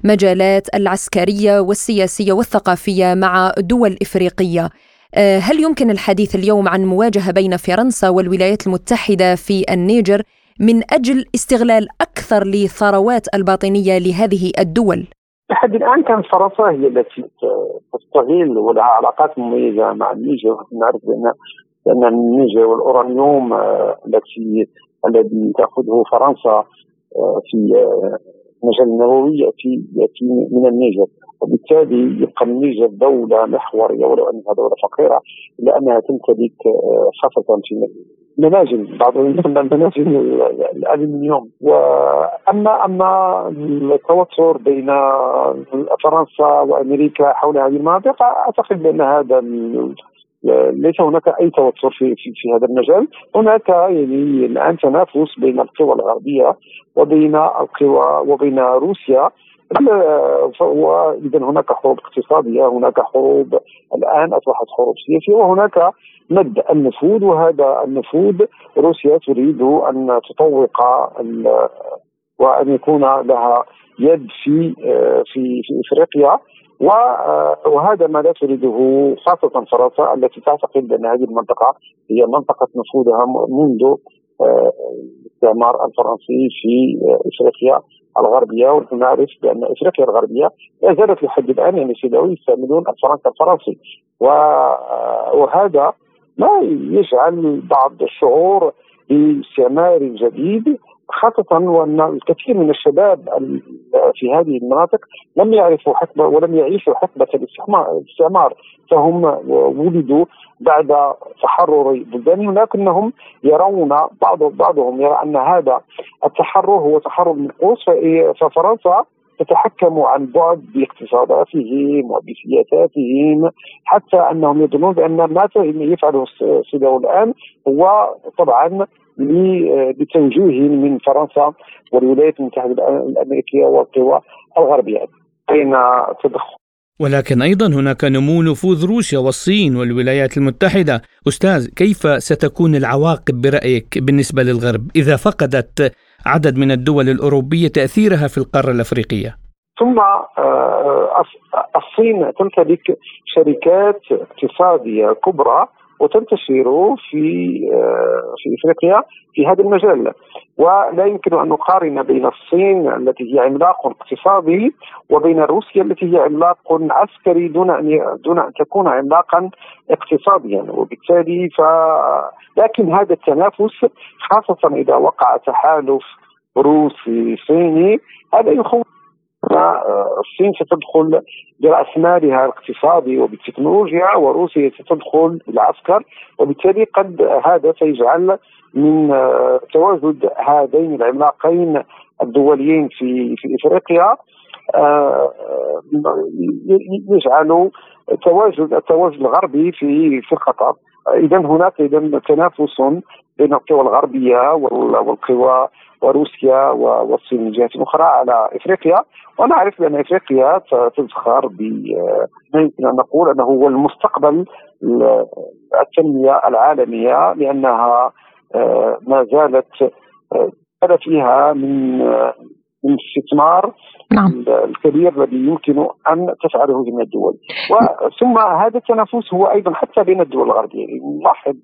مجالات العسكرية والسياسية والثقافية مع دول إفريقية آه، هل يمكن الحديث اليوم عن مواجهة بين فرنسا والولايات المتحدة في النيجر من أجل استغلال أكثر للثروات الباطنية لهذه الدول؟ لحد الآن كانت فرنسا هي التي تستغل ولها علاقات مميزة مع النيجر نعرف بان لأن النيجر والأورانيوم آه، التي الذي تأخذه فرنسا آه، في آه، النووي ياتي ياتي من النيجر وبالتالي يبقى النيجر دوله محوريه ولو انها دوله فقيره الا انها تمتلك خاصة في مناجم بعض مناجم الالومنيوم وأما أما التوتر بين فرنسا وأمريكا حول هذه المناطق أعتقد بأن هذا ليس هناك أي توتر في في, في هذا المجال، هناك يعني الآن تنافس بين القوى الغربية وبين القوى وبين روسيا. واذا هناك حروب اقتصادية هناك حروب الآن أصبحت حروب سياسية وهناك مد النفوذ وهذا النفوذ روسيا تريد أن تطوق وأن يكون لها يد في في في إفريقيا. وهذا ما لا تريده خاصة فرنسا التي تعتقد أن هذه المنطقة هي منطقة نفوذها منذ الاستعمار الفرنسي في إفريقيا. الغربية ونحن نعرف بان افريقيا الغربية لا زالت لحد الآن يعني سيداوي يستعملون الفرنك الفرنسي وهذا ما يجعل بعض الشعور باستعمار جديد خاصة وأن الكثير من الشباب في هذه المناطق لم يعرفوا حقبة ولم يعيشوا حقبة الاستعمار فهم ولدوا بعد تحرر بلدانهم لكنهم يرون بعض بعضهم يرى أن هذا التحرر هو تحرر منقوص ففرنسا تتحكم عن بعد باقتصاداتهم وبسياساتهم حتى أنهم يظنون بأن ما يفعله السودان الآن هو طبعا بتوجيه من فرنسا والولايات المتحدة الأمريكية والقوى الغربية بين تدخل ولكن أيضا هناك نمو نفوذ روسيا والصين والولايات المتحدة، أستاذ كيف ستكون العواقب برأيك بالنسبة للغرب إذا فقدت عدد من الدول الأوروبية تأثيرها في القارة الأفريقية؟ ثم آه، الصين تمتلك شركات اقتصادية كبرى وتنتشر في آه، في إفريقيا في هذا المجال. ولا يمكن أن نقارن بين الصين التي هي عملاق اقتصادي وبين روسيا التي هي عملاق عسكري دون أن دون أن تكون عملاقا اقتصاديا. وبالتالي ف لكن هذا التنافس خاصة إذا وقع تحالف روسي صيني هذا يخوف الصين ستدخل براس مالها الاقتصادي وبالتكنولوجيا وروسيا ستدخل بالعسكر وبالتالي قد هذا سيجعل من تواجد هذين العملاقين الدوليين في في إفريقيا. يجعل تواجد التواجد الغربي في في الخطر اذا هناك اذا تنافس بين القوى الغربية والقوى وروسيا والصين من جهة أخرى على إفريقيا. ونعرف بأن إفريقيا تزخر ب يمكن أن نقول أنه هو المستقبل التنمية العالمية لأنها آه، ما زالت آه، فيها من من الاستثمار نعم. الكبير الذي يمكن أن تفعله جميع الدول. ثم هذا التنافس هو أيضا حتى بين الدول الغربية. نلاحظ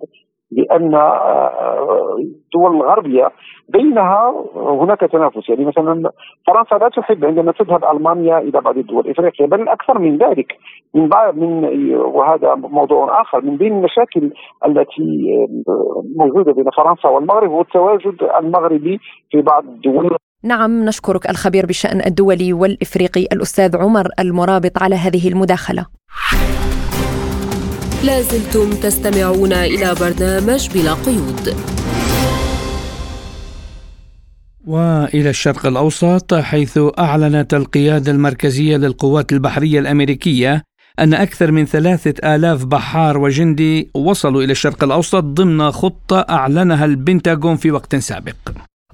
بأن آه، الدول الغربية بينها هناك تنافس. يعني مثلا فرنسا لا تحب عندما تذهب ألمانيا إلى بعض الدول افريقيا بل أكثر من ذلك من بعض من وهذا موضوع آخر من بين المشاكل التي موجودة بين فرنسا والمغرب هو التواجد المغربي في بعض الدول. نعم نشكرك الخبير بالشأن الدولي والإفريقي الأستاذ عمر المرابط على هذه المداخلة لازلتم تستمعون إلى برنامج بلا قيود وإلى الشرق الأوسط حيث أعلنت القيادة المركزية للقوات البحرية الأمريكية أن أكثر من ثلاثة آلاف بحار وجندي وصلوا إلى الشرق الأوسط ضمن خطة أعلنها البنتاغون في وقت سابق.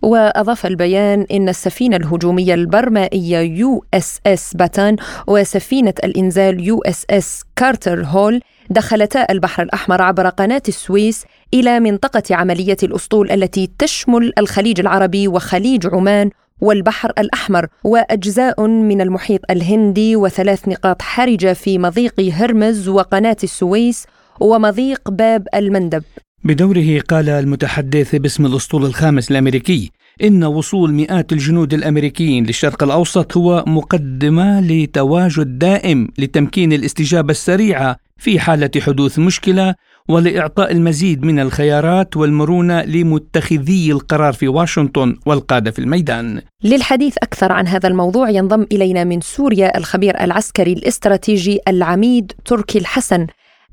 وأضاف البيان إن السفينة الهجومية البرمائية يو إس إس باتان وسفينة الإنزال يو إس إس كارتر هول دخلتا البحر الأحمر عبر قناة السويس إلى منطقة عملية الأسطول التي تشمل الخليج العربي وخليج عمان والبحر الأحمر وأجزاء من المحيط الهندي وثلاث نقاط حرجة في مضيق هرمز وقناة السويس ومضيق باب المندب. بدوره قال المتحدث باسم الأسطول الخامس الأمريكي إن وصول مئات الجنود الأمريكيين للشرق الأوسط هو مقدمة لتواجد دائم لتمكين الاستجابة السريعة في حالة حدوث مشكلة ولإعطاء المزيد من الخيارات والمرونة لمتخذي القرار في واشنطن والقادة في الميدان. للحديث أكثر عن هذا الموضوع ينضم إلينا من سوريا الخبير العسكري الاستراتيجي العميد تركي الحسن.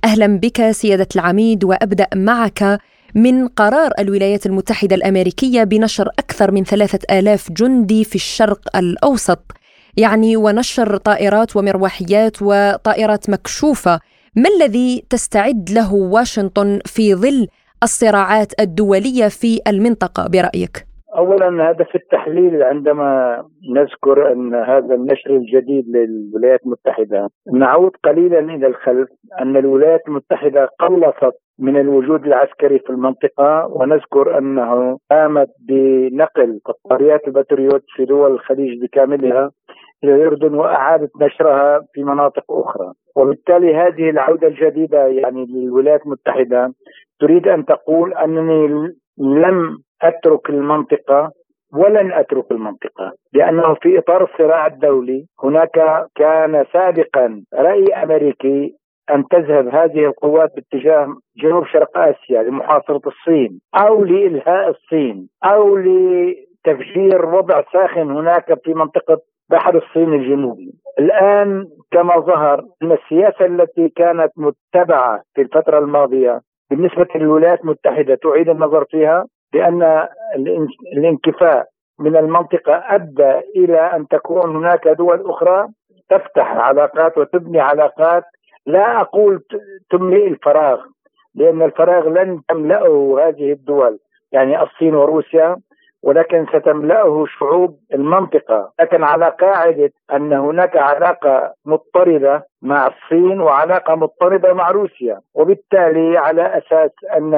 أهلا بك سيادة العميد وأبدأ معك من قرار الولايات المتحدة الأمريكية بنشر أكثر من ثلاثة آلاف جندي في الشرق الأوسط يعني ونشر طائرات ومروحيات وطائرات مكشوفة. ما الذي تستعد له واشنطن في ظل الصراعات الدولية في المنطقة برأيك؟ اولا هدف التحليل عندما نذكر أن هذا النشر الجديد للولايات المتحدة نعود قليلا إلى الخلف أن الولايات المتحدة قلصت من الوجود العسكري في المنطقة ونذكر أنه قامت بنقل قطاريات البتريوت في دول الخليج بكاملها إلى الأردن وأعادت نشرها في مناطق أخرى. وبالتالي هذه العودة الجديدة يعني للولايات المتحدة تريد أن تقول أنني لم أترك المنطقة ولن أترك المنطقة لأنه في إطار الصراع الدولي هناك كان سابقا رأي أمريكي أن تذهب هذه القوات باتجاه جنوب شرق آسيا لمحاصرة الصين أو لإلهاء الصين أو لتفجير وضع ساخن هناك في منطقة بحر الصين الجنوبي. الآن كما ظهر إن السياسة التي كانت متبعة في الفترة الماضية بالنسبة للولايات المتحدة تعيد النظر فيها بأن الانكفاء من المنطقة أدى إلى أن تكون هناك دول أخرى تفتح علاقات وتبني علاقات. لا أقول تملئ الفراغ لأن الفراغ لن تملأه هذه الدول يعني الصين وروسيا. ولكن ستملأه شعوب المنطقة. لكن على قاعدة أن هناك علاقة مضطردة مع الصين وعلاقة مضطردة مع روسيا. وبالتالي على أساس أن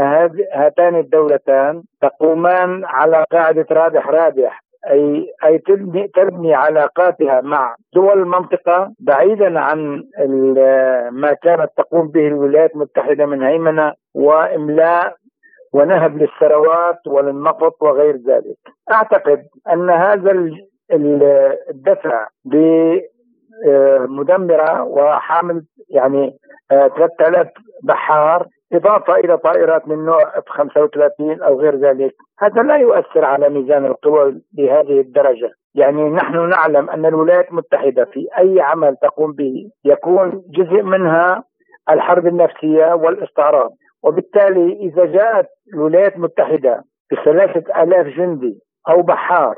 هاتان الدولتان تقومان على قاعدة رابح رابح اي أي تبني تبني علاقاتها مع دول المنطقة بعيدا عن ما كانت تقوم به الولايات المتحدة من هيمنة وإملاء ونهب للثروات وللنفط وغير ذلك. أعتقد أن هذا الدفع بمدمرة وحامل يعني 3000 بحار إضافة إلى طائرات من نوع إف 35 أو غير ذلك هذا لا يؤثر على ميزان القوى بهذه الدرجة يعني نحن نعلم أن الولايات المتحدة في أي عمل تقوم به يكون جزء منها الحرب النفسية والاستعراض وبالتالي إذا جاءت الولايات المتحدة بثلاثة آلاف جندي أو بحار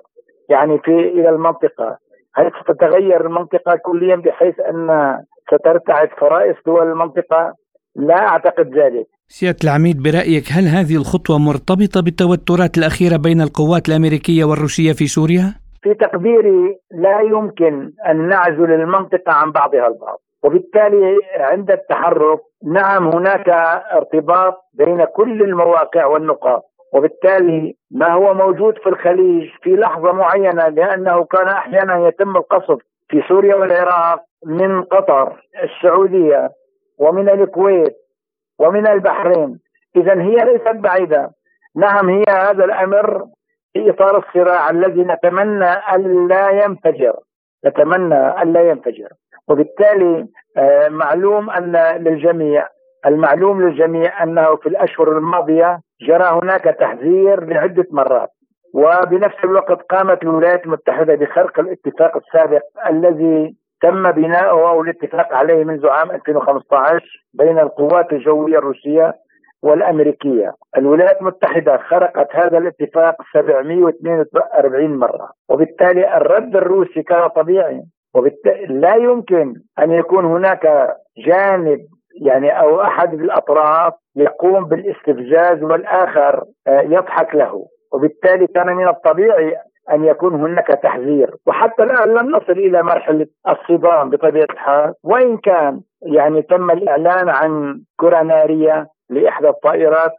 يعني في إلى المنطقة هل ستتغير المنطقة كليا بحيث أن سترتعد فرائس دول المنطقة؟ لا أعتقد ذلك. سيادة العميد برأيك هل هذه الخطوة مرتبطة بالتوترات الأخيرة بين القوات الأمريكية والروسية في سوريا؟ في تقديري لا يمكن أن نعزل المنطقة عن بعضها البعض. وبالتالي عند التحرك نعم هناك ارتباط بين كل المواقع والنقاط. وبالتالي ما هو موجود في الخليج في لحظة معينة لأنه كان أحيانا يتم القصف في سوريا والعراق من قطر السعودية ومن الكويت ومن البحرين. إذا هي ليست بعيدة. نعم هي هذا الأمر في إطار الصراع الذي نتمنى ألا ينفجر. نتمنى ألا ينفجر. وبالتالي آه، معلوم أن للجميع المعلوم للجميع أنه في الأشهر الماضية جرى هناك تحذير لعدة مرات. وبنفس الوقت قامت الولايات المتحدة بخرق الاتفاق السابق الذي تم بناؤه أو الاتفاق عليه منذ عام 2015 بين القوات الجوية الروسية والأمريكية. الولايات المتحدة خرقت هذا الاتفاق 742 مرة، وبالتالي الرد الروسي كان طبيعي، وبالتالي لا يمكن أن يكون هناك جانب يعني أو أحد الاطراف يقوم بالاستفزاز والآخر آه، يضحك له. وبالتالي كان من الطبيعي أن يكون هناك تحذير. وحتى الآن لم نصل إلى مرحلة الصدام بطبيعة الحال. وإن كان يعني تم الإعلان عن كره ناريه لإحدى الطائرات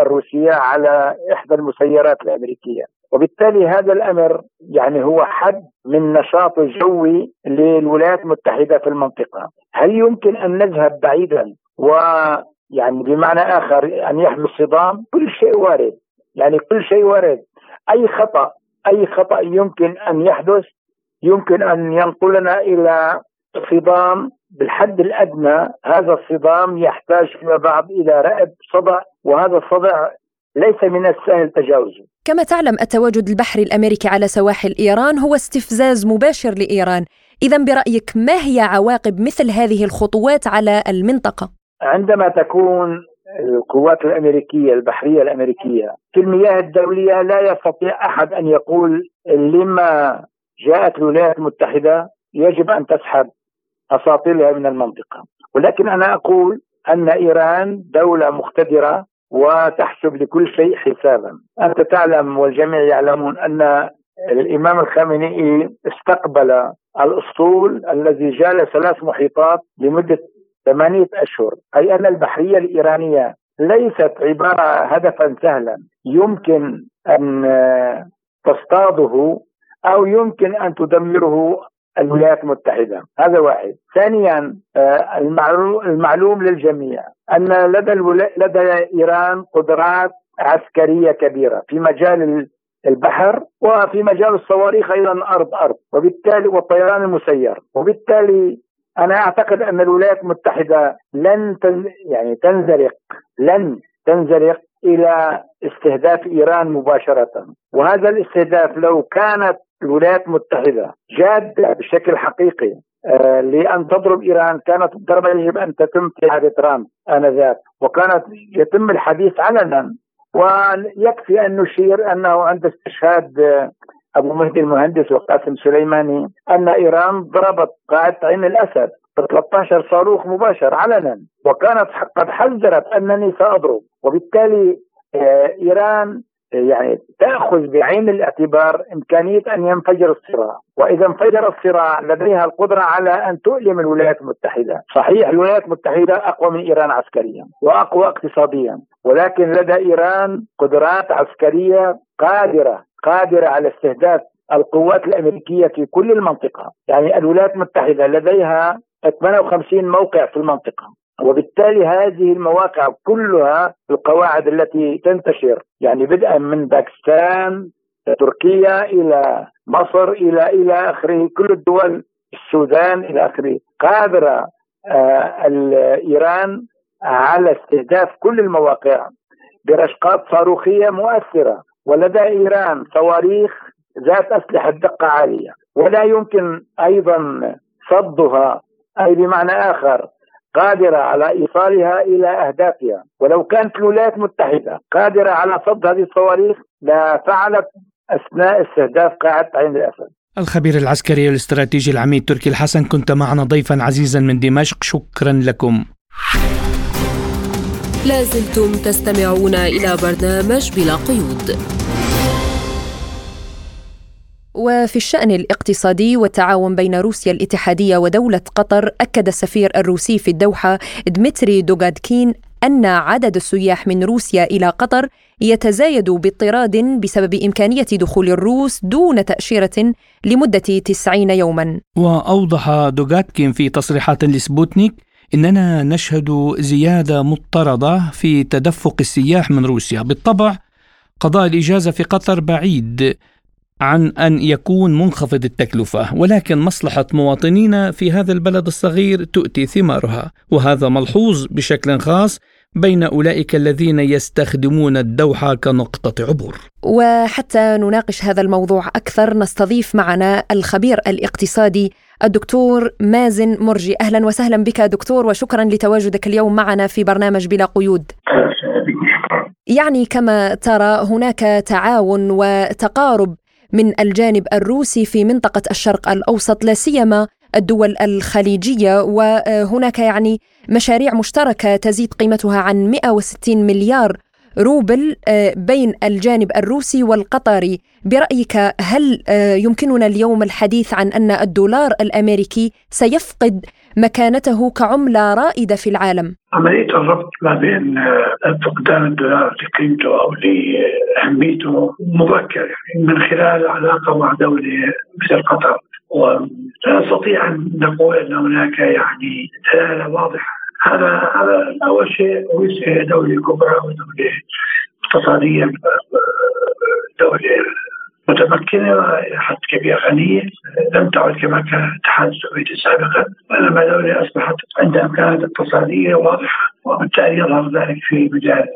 الروسية على إحدى المسيرات الأمريكية. وبالتالي هذا الأمر يعني هو حد من نشاط الجوي للولايات المتحدة في المنطقة. هل يمكن أن نذهب بعيدا ويعني بمعنى آخر أن يحدث صدام؟ كل شيء وارد. يعني كل شيء وارد. أي خطأ أي خطأ يمكن أن يحدث يمكن أن ينقلنا إلى صدام بالحد الأدنى هذا الصدام يحتاج فيما بعد إلى رأب صدع وهذا الصدع ليس من السهل تجاوزه. كما تعلم التواجد البحري الأمريكي على سواحل إيران هو استفزاز مباشر لإيران، إذا برأيك ما هي عواقب مثل هذه الخطوات على المنطقة؟ عندما تكون القوات الأمريكية البحرية الأمريكية في المياه الدولية لا يستطيع أحد أن يقول لما جاءت الولايات المتحدة يجب أن تسحب اساطيلها من المنطقة. ولكن أنا أقول أن إيران دولة مقتدرة وتحسب لكل شيء حسابا. أنت تعلم والجميع يعلمون أن الإمام الخامنئي استقبل الأسطول الذي جال ثلاث محيطات لمدة ثمانية أشهر. أي أن البحرية الإيرانية ليست عبارة هدفا سهلا. يمكن أن تصطاده أو يمكن أن تدمره الولايات المتحدة. هذا واحد. ثانيا آه، المعلوم للجميع أن لدى, لدى إيران قدرات عسكرية كبيرة في مجال البحر وفي مجال الصواريخ أيضا ارض أرض. وبالتالي والطيران المسير. وبالتالي أنا أعتقد أن الولايات المتحدة لن يعني تنزلق لن تنزلق إلى استهداف إيران مباشرة. وهذا الاستهداف لو كانت الولايات المتحدة جادة بشكل حقيقي آه لأن تضرب إيران. كانت الضربة يجب أن تتم في عهد ترامب آنذاك وكانت يتم الحديث علنا ويكفي أن نشير أنه عند استشهاد أبو مهدي المهندس وقاسم سليماني أن إيران ضربت قاعدة عين الأسد ب 13 صاروخ مباشر علنا وكانت قد حذرت أنني سأضرب. وبالتالي آه، إيران آه، يعني تأخذ بعين الاعتبار إمكانية أن ينفجر الصراع، وإذا انفجر الصراع لديها القدرة على أن تؤلم الولايات المتحدة، صحيح الولايات المتحدة أقوى من إيران عسكريا وأقوى اقتصاديا، ولكن لدى إيران قدرات عسكرية قادرة قادرة على استهداف القوات الأمريكية في كل المنطقة. يعني الولايات المتحدة لديها 58 موقع في المنطقة. وبالتالي هذه المواقع كلها القواعد التي تنتشر يعني بدءا من باكستان تركيا إلى مصر إلى إلى آخره كل الدول السودان إلى آخره. قادرة آه ايران على استهداف كل المواقع برشقات صاروخية مؤثرة ولدى إيران صواريخ ذات أسلحة دقة عالية. ولا يمكن أيضا صدها أي بمعنى آخر قادرة على إيصالها إلى أهدافها. ولو كانت الولايات المتحدة قادرة على صد هذه الصواريخ لفعلت أثناء استهداف قاعدة عين الأسد. الخبير العسكري والاستراتيجي العميد تركي الحسن كنت معنا ضيفا عزيزا من دمشق. شكرا لكم. لازلتم تستمعون إلى برنامج بلا قيود. وفي الشأن الاقتصادي والتعاون بين روسيا الاتحادية ودولة قطر أكد السفير الروسي في الدوحة دمتري دوغادكين أن عدد السياح من روسيا إلى قطر يتزايد باضطراد بسبب إمكانية دخول الروس دون تأشيرة لمدة 90 يوما. وأوضح دوغاتكين في تصريحات لسبوتنيك إننا نشهد زيادة مضطردة في تدفق السياح من روسيا. بالطبع قضاء الإجازة في قطر بعيد. عن أن يكون منخفض التكلفة ولكن مصلحة مواطنينا في هذا البلد الصغير تؤتي ثمارها وهذا ملحوظ بشكل خاص بين أولئك الذين يستخدمون الدوحة كنقطة عبور. وحتى نناقش هذا الموضوع أكثر نستضيف معنا الخبير الاقتصادي الدكتور مازن مرجي أهلا وسهلا بك دكتور وشكرا لتواجدك اليوم معنا في برنامج بلا قيود. يعني كما ترى هناك تعاون وتقارب من الجانب الروسي في منطقة الشرق الأوسط لا سيما الدول الخليجية. وهناك يعني مشاريع مشتركة تزيد قيمتها عن 160 مليار روبل آه، بين الجانب الروسي والقطري. برأيك هل آه، يمكننا اليوم الحديث عن أن الدولار الأمريكي سيفقد مكانته كعملة رائدة في العالم. عملية الربط ما بين آه، فقدان الدولار لقيمته أو لأهميته مبكر يعني من خلال علاقة مع دولة مثل قطر. ولا نستطيع أن نقول أن هناك يعني دلالة واضحة. هذا هذا أول شيء روسيا دولة كبرى ودولة اقتصادية دولة متمكنة حد كبير غنيه لم تعد كما كان الاتحاد السوفيتي سابقا وانما دوله أصبحت عندها امكانات اقتصادية واضحة وبالتالي يظهر ذلك في مجال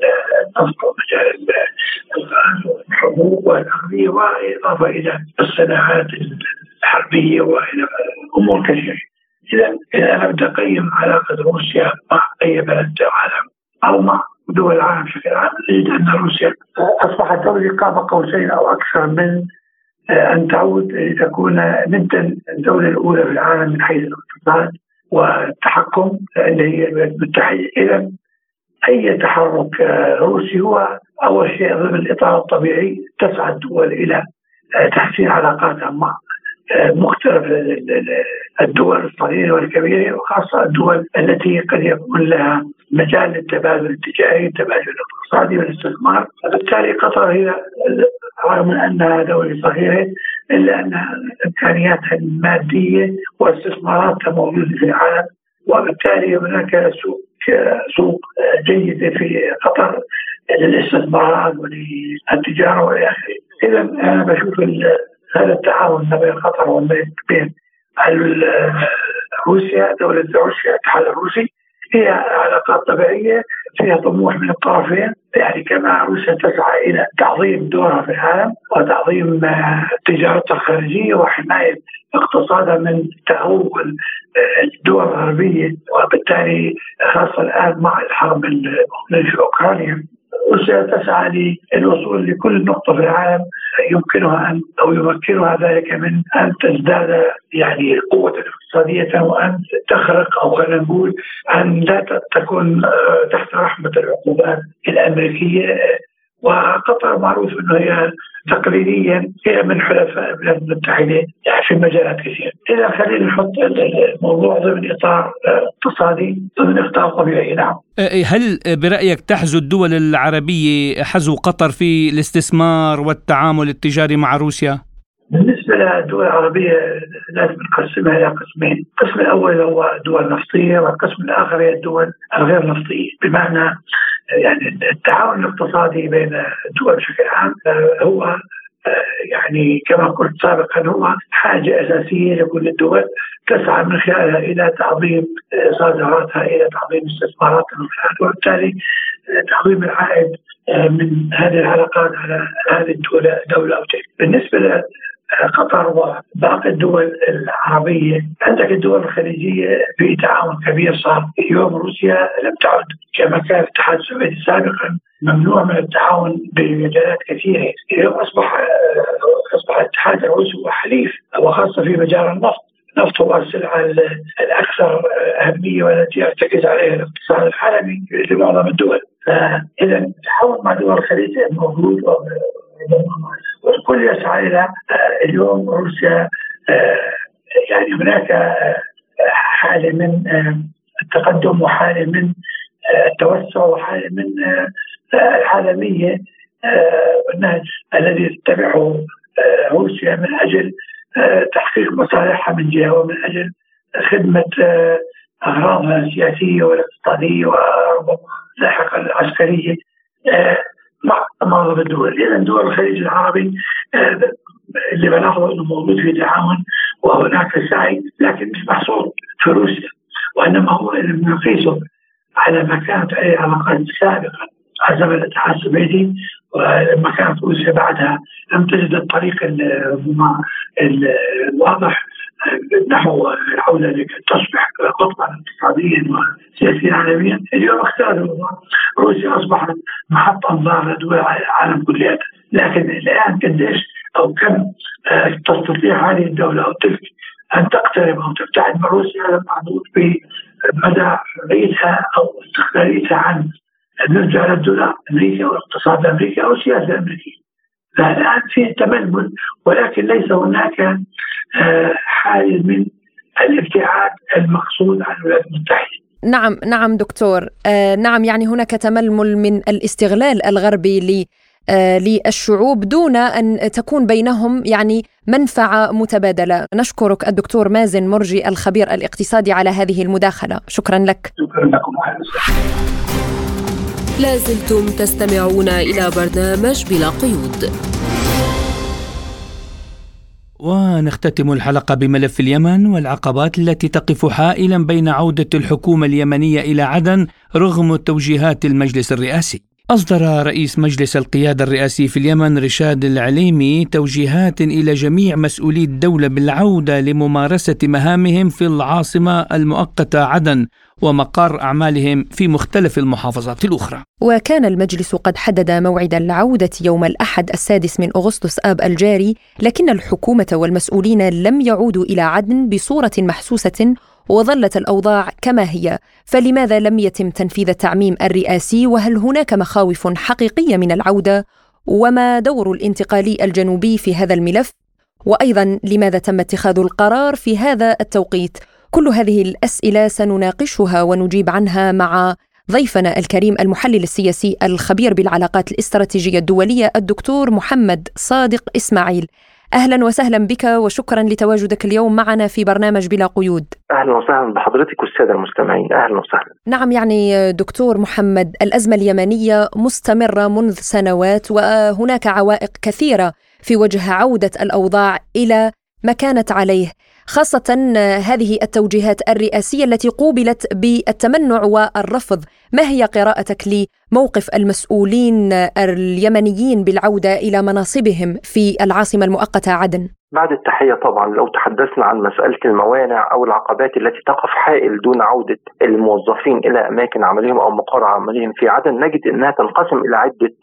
النفط ومجال الغاز والحبوب والاغذيه وإضافة إلى الصناعات الحربية وإلى امور كثيرة. اذا إذا أنا بدي اقيم علاقة روسيا مع أي بلد عالم أو مع دول العالم بشكل عام نجد أن روسيا أصبحت دولة قاب قوسين أو أكثر من أن تعود لتكون ندا الدولة الأولى في العالم من حيث الاقتصاد والتحكم اللي هي الولايات المتحده إذا أي تحرك روسي هو أول شيء ضمن الإطار الطبيعي تسعى الدول إلى تحسين علاقاتها مع مختلف الدول الصغيرة والكبيرة وخاصة الدول التي قد يكون لها مجال للتبادل التجاري التبادل الاقتصادي والاستثمار فبالتالي قطر هي رغم أنها دولة صغيرة إلا أن إمكانياتها المادية واستثماراتها موجودة في العالم وبالتالي هناك سوق سوق جيدة في قطر للاستثمارات وللتجارة والى آخره. إذا أنا بشوف هذا التعاون ما بين قطر وبين بين روسيا دولة روسيا الاتحاد الروسي هي علاقات طبيعية فيها طموح من الطرفين. يعني كما روسيا تسعى إلى تعظيم دورها في العالم وتعظيم تجارتها الخارجية وحماية اقتصادها من تهول الدول الغربية وبالتالي خاصة الآن مع الحرب في أوكرانيا روسيا تسعى للوصول لكل نقطة في العالم يمكنها أن أو يمكنها ذلك من أن تزداد يعني قوة اقتصادية وأن تخرق أو خلينا نقول أن لا تكون آه، تحت رحمة العقوبات الأمريكية وقطر معروف إنه هي تقليديا من حلفاء الولايات المتحده يعني في مجالات كثيرة، إذا خلينا نحط الموضوع ضمن إطار اقتصادي ضمن إطار طبيعي نعم. هل برأيك تحزو الدول العربية حزو قطر في الاستثمار والتعامل التجاري مع روسيا؟ بالنسبة للدول العربية لازم نقسمها إلى قسمين، القسم الأول هو دول نفطية والقسم الآخر هي الدول الغير نفطية، بمعنى يعني التعاون الاقتصادي بين الدول بشكل عام هو يعني كما قلت سابقا هو حاجة أساسية لكل الدول تسعى من خلالها إلى تعظيم صادراتها إلى تعظيم استثماراتها وبالتالي تعظيم العائد من هذه العلاقات على هذه الدولة دولة أو تلك بالنسبة قطر وباقي الدول العربية عندك الدول الخليجية في تعاون كبير صار. اليوم روسيا لم تعد كما كان الاتحاد السوفيتي سابقا ممنوع من التعاون بمجالات كثيرة. اليوم أصبح أصبح الاتحاد الروسي هو حليف وخاصة في مجال النفط. النفط هو السلعة الأكثر أهمية والتي يرتكز عليها الاقتصاد العالمي لمعظم الدول. فإذا التعاون مع دول الخليج موجود والكل يسعى إلى آه، اليوم روسيا آه، يعني هناك آه، حالة من التقدم وحالة من التوسع وحالة من العالمية والنهج الذي تتبعه روسيا من أجل تحقيق مصالحها من جهة ومن أجل خدمة أغراضها السياسية والاقتصادية وربما لاحقا العسكرية مع معظم الدول اذا دول الخليج العربي آه، اللي بلاحظه إنه موجود في تعاون وهناك سعي لكن مش محصور في روسيا وإنما هو اللي بنقيسه على ما كانت عليه علاقات سابقا على زمن الاتحاد السوفيتي ولما كانت روسيا بعدها. لم تجد الطريق الواضح نحو العوده لكي تصبح قطبا اقتصاديا وسياسيا عالميا، اليوم اختار روسيا أصبحت محط انظار لدول العالم كلها، لكن الآن قديش أو كم تستطيع هذه الدولة أو تلك أن تقترب أو تبتعد من روسيا هذا محدود بمدى حريتها أو استقلاليتها عن نرجع للدولار الامريكي والاقتصاد الأمريكي أو السياسة الأمريكية. فالان في تململ ولكن ليس هناك آه، حال من الابتعاد المقصود عن الولايات المتحده. نعم نعم دكتور آه نعم يعني هناك تململ من الاستغلال الغربي ل آه للشعوب دون أن تكون بينهم يعني منفعة متبادلة. نشكرك الدكتور مازن مرجي الخبير الاقتصادي على هذه المداخلة، شكرا لك. شكرا لكم لازلتم تستمعون إلى برنامج بلا قيود ونختتم الحلقة بملف اليمن والعقبات التي تقف حائلا بين عودة الحكومة اليمنية إلى عدن رغم توجيهات المجلس الرئاسي. أصدر رئيس مجلس القيادة الرئاسي في اليمن رشاد العليمي توجيهات إلى جميع مسؤولي الدولة بالعودة لممارسة مهامهم في العاصمة المؤقتة عدن ومقر أعمالهم في مختلف المحافظات الأخرى. وكان المجلس قد حدد موعد العودة يوم الأحد السادس من أغسطس آب الجاري لكن الحكومة والمسؤولين لم يعودوا إلى عدن بصورة محسوسة وظلت الأوضاع كما هي. فلماذا لم يتم تنفيذ التعميم الرئاسي؟ وهل هناك مخاوف حقيقية من العودة؟ وما دور الانتقالي الجنوبي في هذا الملف؟ وأيضا لماذا تم اتخاذ القرار في هذا التوقيت؟ كل هذه الأسئلة سنناقشها ونجيب عنها مع ضيفنا الكريم المحلل السياسي الخبير بالعلاقات الاستراتيجية الدولية الدكتور محمد صادق إسماعيل. أهلا وسهلا بك وشكرا لتواجدك اليوم معنا في برنامج بلا قيود. أهلا وسهلا بحضرتك والسادة المستمعين، أهلا وسهلا. نعم يعني دكتور محمد الأزمة اليمنية مستمرة منذ سنوات وهناك عوائق كثيرة في وجه عودة الأوضاع إلى ما كانت عليه. خاصة هذه التوجيهات الرئاسية التي قوبلت بالتمنع والرفض ما هي قراءتك لموقف المسؤولين اليمنيين بالعودة إلى مناصبهم في العاصمة المؤقتة عدن؟ بعد التحية طبعا لو تحدثنا عن مسألة الموانع أو العقبات التي تقف حائل دون عودة الموظفين إلى أماكن عملهم أو مقر عملهم في عدن نجد أنها تنقسم إلى عدة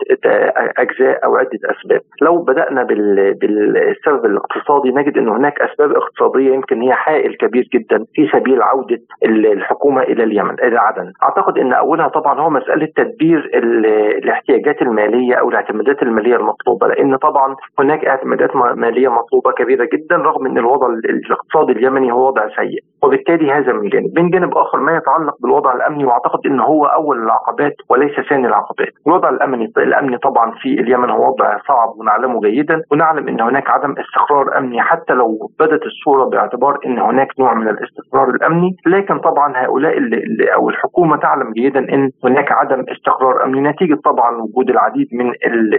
أجزاء أو عدة أسباب لو بدأنا بالسبب الاقتصادي نجد أن هناك أسباب اقتصادية يمكن هي حائل كبير جدا في سبيل عودة الحكومة إلى اليمن إلى عدن أعتقد أن أولها طبعا هو مسألة تدبير الاحتياجات المالية أو الاعتمادات المالية المطلوبة لأن طبعا هناك اعتمادات مالية مطلوبة كبيرة جدا رغم إن الوضع الاقتصادي اليمني هو وضع سيء. وبالتالي هذا من جانب. من جانب آخر ما يتعلق بالوضع الأمني وأعتقد إن هو أول العقبات وليس ثاني العقبات. الوضع الأمني الأمني طبعا في اليمن هو وضع صعب ونعلمه جيدا. ونعلم إن هناك عدم استقرار أمني حتى لو بدت الصورة باعتبار إن هناك نوع من الاستقرار الأمني. لكن طبعا هؤلاء اللي أو الحكومة تعلم جيدا إن هناك عدم استقرار أمني نتيجة طبعا وجود العديد من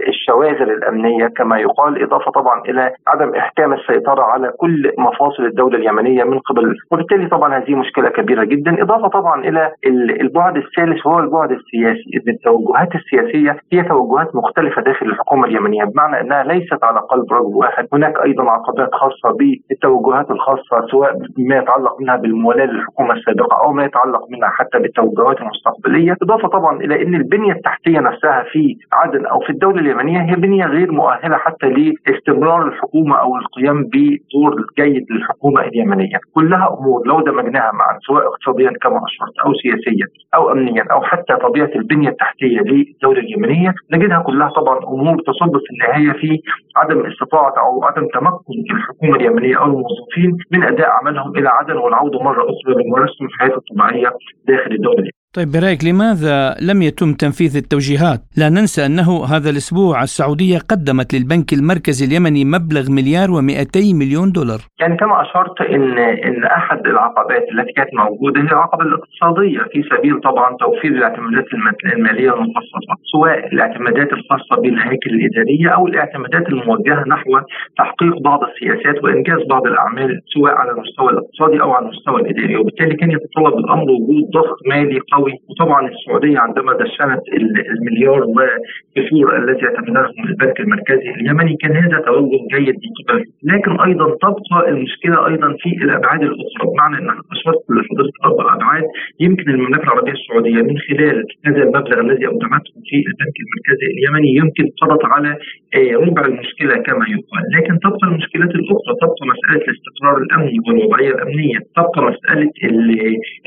الشواغل الأمنية كما يقال إضافة طبعا إلى عدم إحكام السيطرة على كل مفاصل الدولة اليمنية من قبل. وبالتالي طبعا هذه مشكلة كبيرة جدا إضافة طبعا إلى البعد الثالث وهو البعد السياسي ان التوجهات السياسية هي توجهات مختلفة داخل الحكومة اليمنية بمعنى إنها ليست على قلب رجل واحد. هناك أيضا عقبات خاصة بالتوجهات الخاصة سواء ما يتعلق منها بالموالاه للحكومه السابقة أو ما يتعلق منها حتى بالتوجهات المستقبلية. إضافة طبعا إلى إن البنية التحتية نفسها في عدن أو في الدولة اليمنية هي بنية غير مؤهلة حتى لاستمرار الحكومة أو القيام بدور جيد للحكومة اليمنية. كلها أمور لو دمجناها معا سواء اقتصاديا كما أشرت أو سياسيا أو امنيا أو حتى طبيعة البنية التحتية للدولة اليمنية نجدها كلها طبعا أمور تصب في النهاية في عدم استطاعة أو عدم تمكن الحكومة اليمنية أو الموظفين من أداء عملهم إلى عدن والعودة مرة أخرى لممارسه الحياة الطبيعية داخل الدولة طيب برأيك لماذا لم يتم تنفيذ التوجيهات؟ لا ننسى أنه هذا الأسبوع السعودية قدمت للبنك المركزي اليمني مبلغ مليار و200 مليون دولار يعني كما أشرت إن إن أحد العقبات التي كانت موجودة هي العقبة الاقتصادية في سبيل طبعا توفير الاعتمادات المالية المخصصة سواء الاعتمادات الخاصة بالهياكل الإدارية أو الاعتمادات الموجهة نحو تحقيق بعض السياسات وإنجاز بعض الأعمال سواء على المستوى الاقتصادي أو على المستوى الإداري وبالتالي كان يتطلب الأمر وجود ضغط مالي قوي قوي وطبعا السعودية عندما دشنت المليار وكسور التي اعتمدهم البنك المركزي اليمني كان هذا توجه جيد من قبل لكن أيضا تبقى المشكلة أيضا في الأبعاد الأخرى. بمعنى ان اشرت لحضرتك أربع ابعاد يمكن المملكة العربية السعودية من خلال هذا المبلغ الذي اودعته في البنك المركزي اليمني يمكن قضت على آه، ربع المشكلة كما يقال. لكن تبقى المشكلات الأخرى. تبقى مسألة الاستقرار الأمني والوضعية الأمنية. تبقى مسألة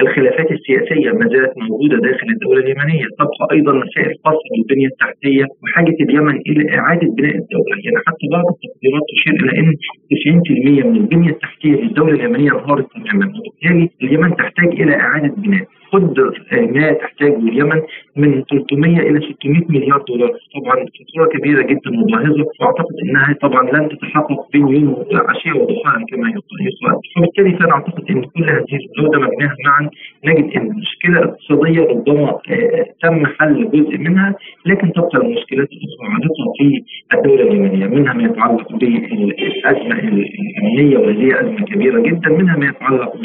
الخلافات السياسية ما زالت موجودة داخل الدولة اليمنية. تبقى أيضا مسائل خاصه بالبنيه التحتية وحاجة اليمن إلى إعادة بناء الدولة. يعني حتى بعض التقديرات تشير إلى إن 90% من البنية التحتية للدوله اليمنية انهارت تماما. وبالتالي اليمن تحتاج إلى إعادة بناء. قدر ما تحتاجه اليمن. من 300 إلى 600 مليار دولار. طبعا فاتورة كبيرة جدا وباهظه وأعتقد إنها طبعا لن تتحقق بين يوم وعشيه وضحاها كما يقال. فبالتالي فأنا أعتقد إن كل هذه لو دمجناها معا. نجد إن المشكلة الاقتصادية ربما آه، تم حل جزء منها لكن تبقى المشكلات الأخرى عالقه في الدولة اليمنية. منها ما يتعلق بالأزمة الأمنية وهي أزمة كبيرة جدا. منها ما يتعلق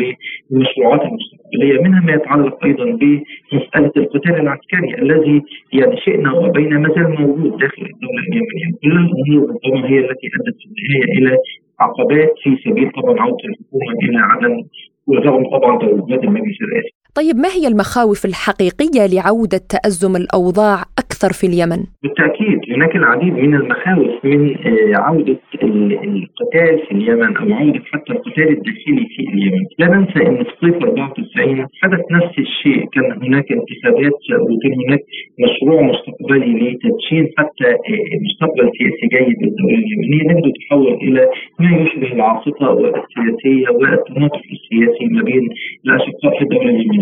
بالمشروعات المستقبلية منها ما يتعلق أيضا بمسألة القتال العسكري الذي يعني شئنا وابينا ما زال موجود داخل الدولة اليمنية. كل الأمور ربما هي التي أدت في النهاية إلى عقبات في سبيل طبعا عودة الحكومة إلى عدم ورغم طبعا توجهات المجلس الرئاسي. طيب ما هي المخاوف الحقيقية لعودة تأزم الأوضاع أكثر في اليمن؟ بالتأكيد هناك العديد من المخاوف من آه، عودة القتال في اليمن أو عودة حتى القتال الداخلي في اليمن. لا ننسى أن في صيف 94 حدث نفس الشيء. كان هناك انتخابات وكان هناك مشروع مستقبلي لتدشين حتى آه، مستقبل سياسي جيد للدولة اليمنية. نجد تحول إلى ما يشبه العاصفة السياسية والتناطح السياسي ما بين الأشقاء في الدولة اليمنية.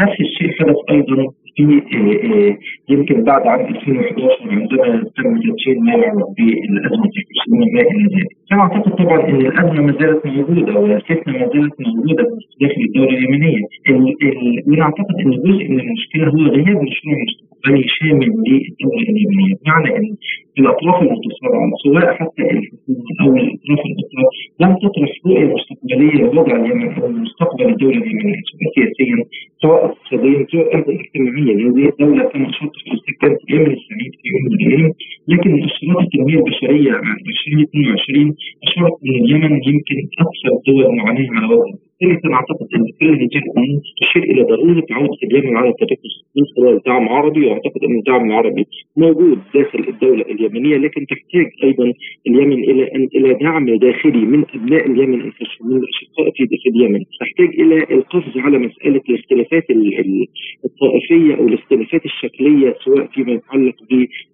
نفس الشيء حدث أيضا في آه، آه، يمكن بعد عام 2011 عندما تم تدشين ما يعرف بالأزمة الفلسطينيه ما إلى ذلك. كما أعتقد طبعا إن الأزمة ما زالت موجودة والفتنة ما زالت موجودة داخل الدولة اليمنية. ونعتقد إن جزء من المشكلة هو غياب مشروع مستقبلي شامل للدولة اليمنية، بمعنى إن الأطراف المتصارعه سواء حتى الحكومة أو الأطراف الأخرى لم تطرح رؤيه مستقبليه لوضع اليمن أو مستقبل الدولة اليمنية سواء سياسيا سواء اقتصاديا سواء أيضا اجتماعيا. هذه الدولة كما اشرت في اليمن السعيد في يوم الأيام لكن مؤشرات التنمية البشرية عام 2022 أشارت إن اليمن يمكن أكثر الدول معاناة على وضع ثالثا أعتقد إن كل هذه الأمور تشير إلى ضرورة عودة اليمن على التنافس من خلال دعم عربي وأعتقد إن الدعم العربي موجود داخل الدولة اليمنية لكن تحتاج أيضا اليمن إلى إلى دعم داخلي من أبناء اليمن انفسهم من الأشقاء في اليمن. تحتاج إلى القفز على مسألة الاختلافات الطائفية أو الاختلافات الشكلية سواء فيما يتعلق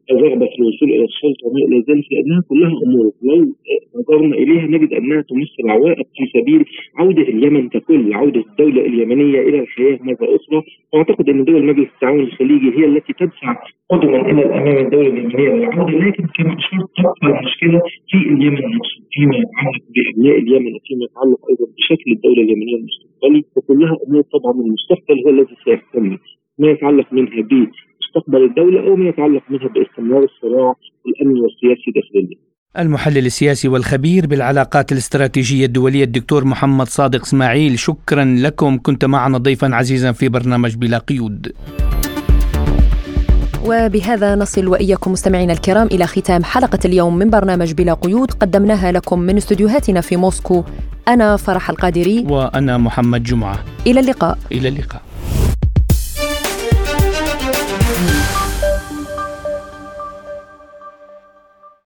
بالرغبه في الوصول إلى السلطة وما إلى ذلك لأنها كلها أمور. لو نظرنا إليها نجد أنها تمثل عوائق في سبيل عودة اليمن ككل عودة الدولة اليمنية إلى الحياة مرة أخرى. واعتقد أن دول مجلس التعاون الخليجي هي التي تدفع قدما إلى الأمام الدولة اليمنية للعودة لكن كما اشرت تبقى المشكلة في اليمن نفسه فيما يتعلق بأبناء اليمن وفيما يتعلق أيضا بشكل الدولة اليمنية المستقبلي. وكلها أمور طبعا المستقبل هو الذي سيكتمل ما يتعلق منها بمستقبل الدولة أو ما يتعلق منها باستمرار الصراع الأمني والسياسي داخل اليمن. المحلل السياسي والخبير بالعلاقات الاستراتيجية الدولية الدكتور محمد صادق إسماعيل شكرا لكم. كنت معنا ضيفا عزيزا في برنامج بلا قيود. وبهذا نصل وإياكم مستمعينا الكرام إلى ختام حلقة اليوم من برنامج بلا قيود. قدمناها لكم من استديوهاتنا في موسكو. أنا فرح القادري. وأنا محمد جمعة. إلى اللقاء. إلى اللقاء.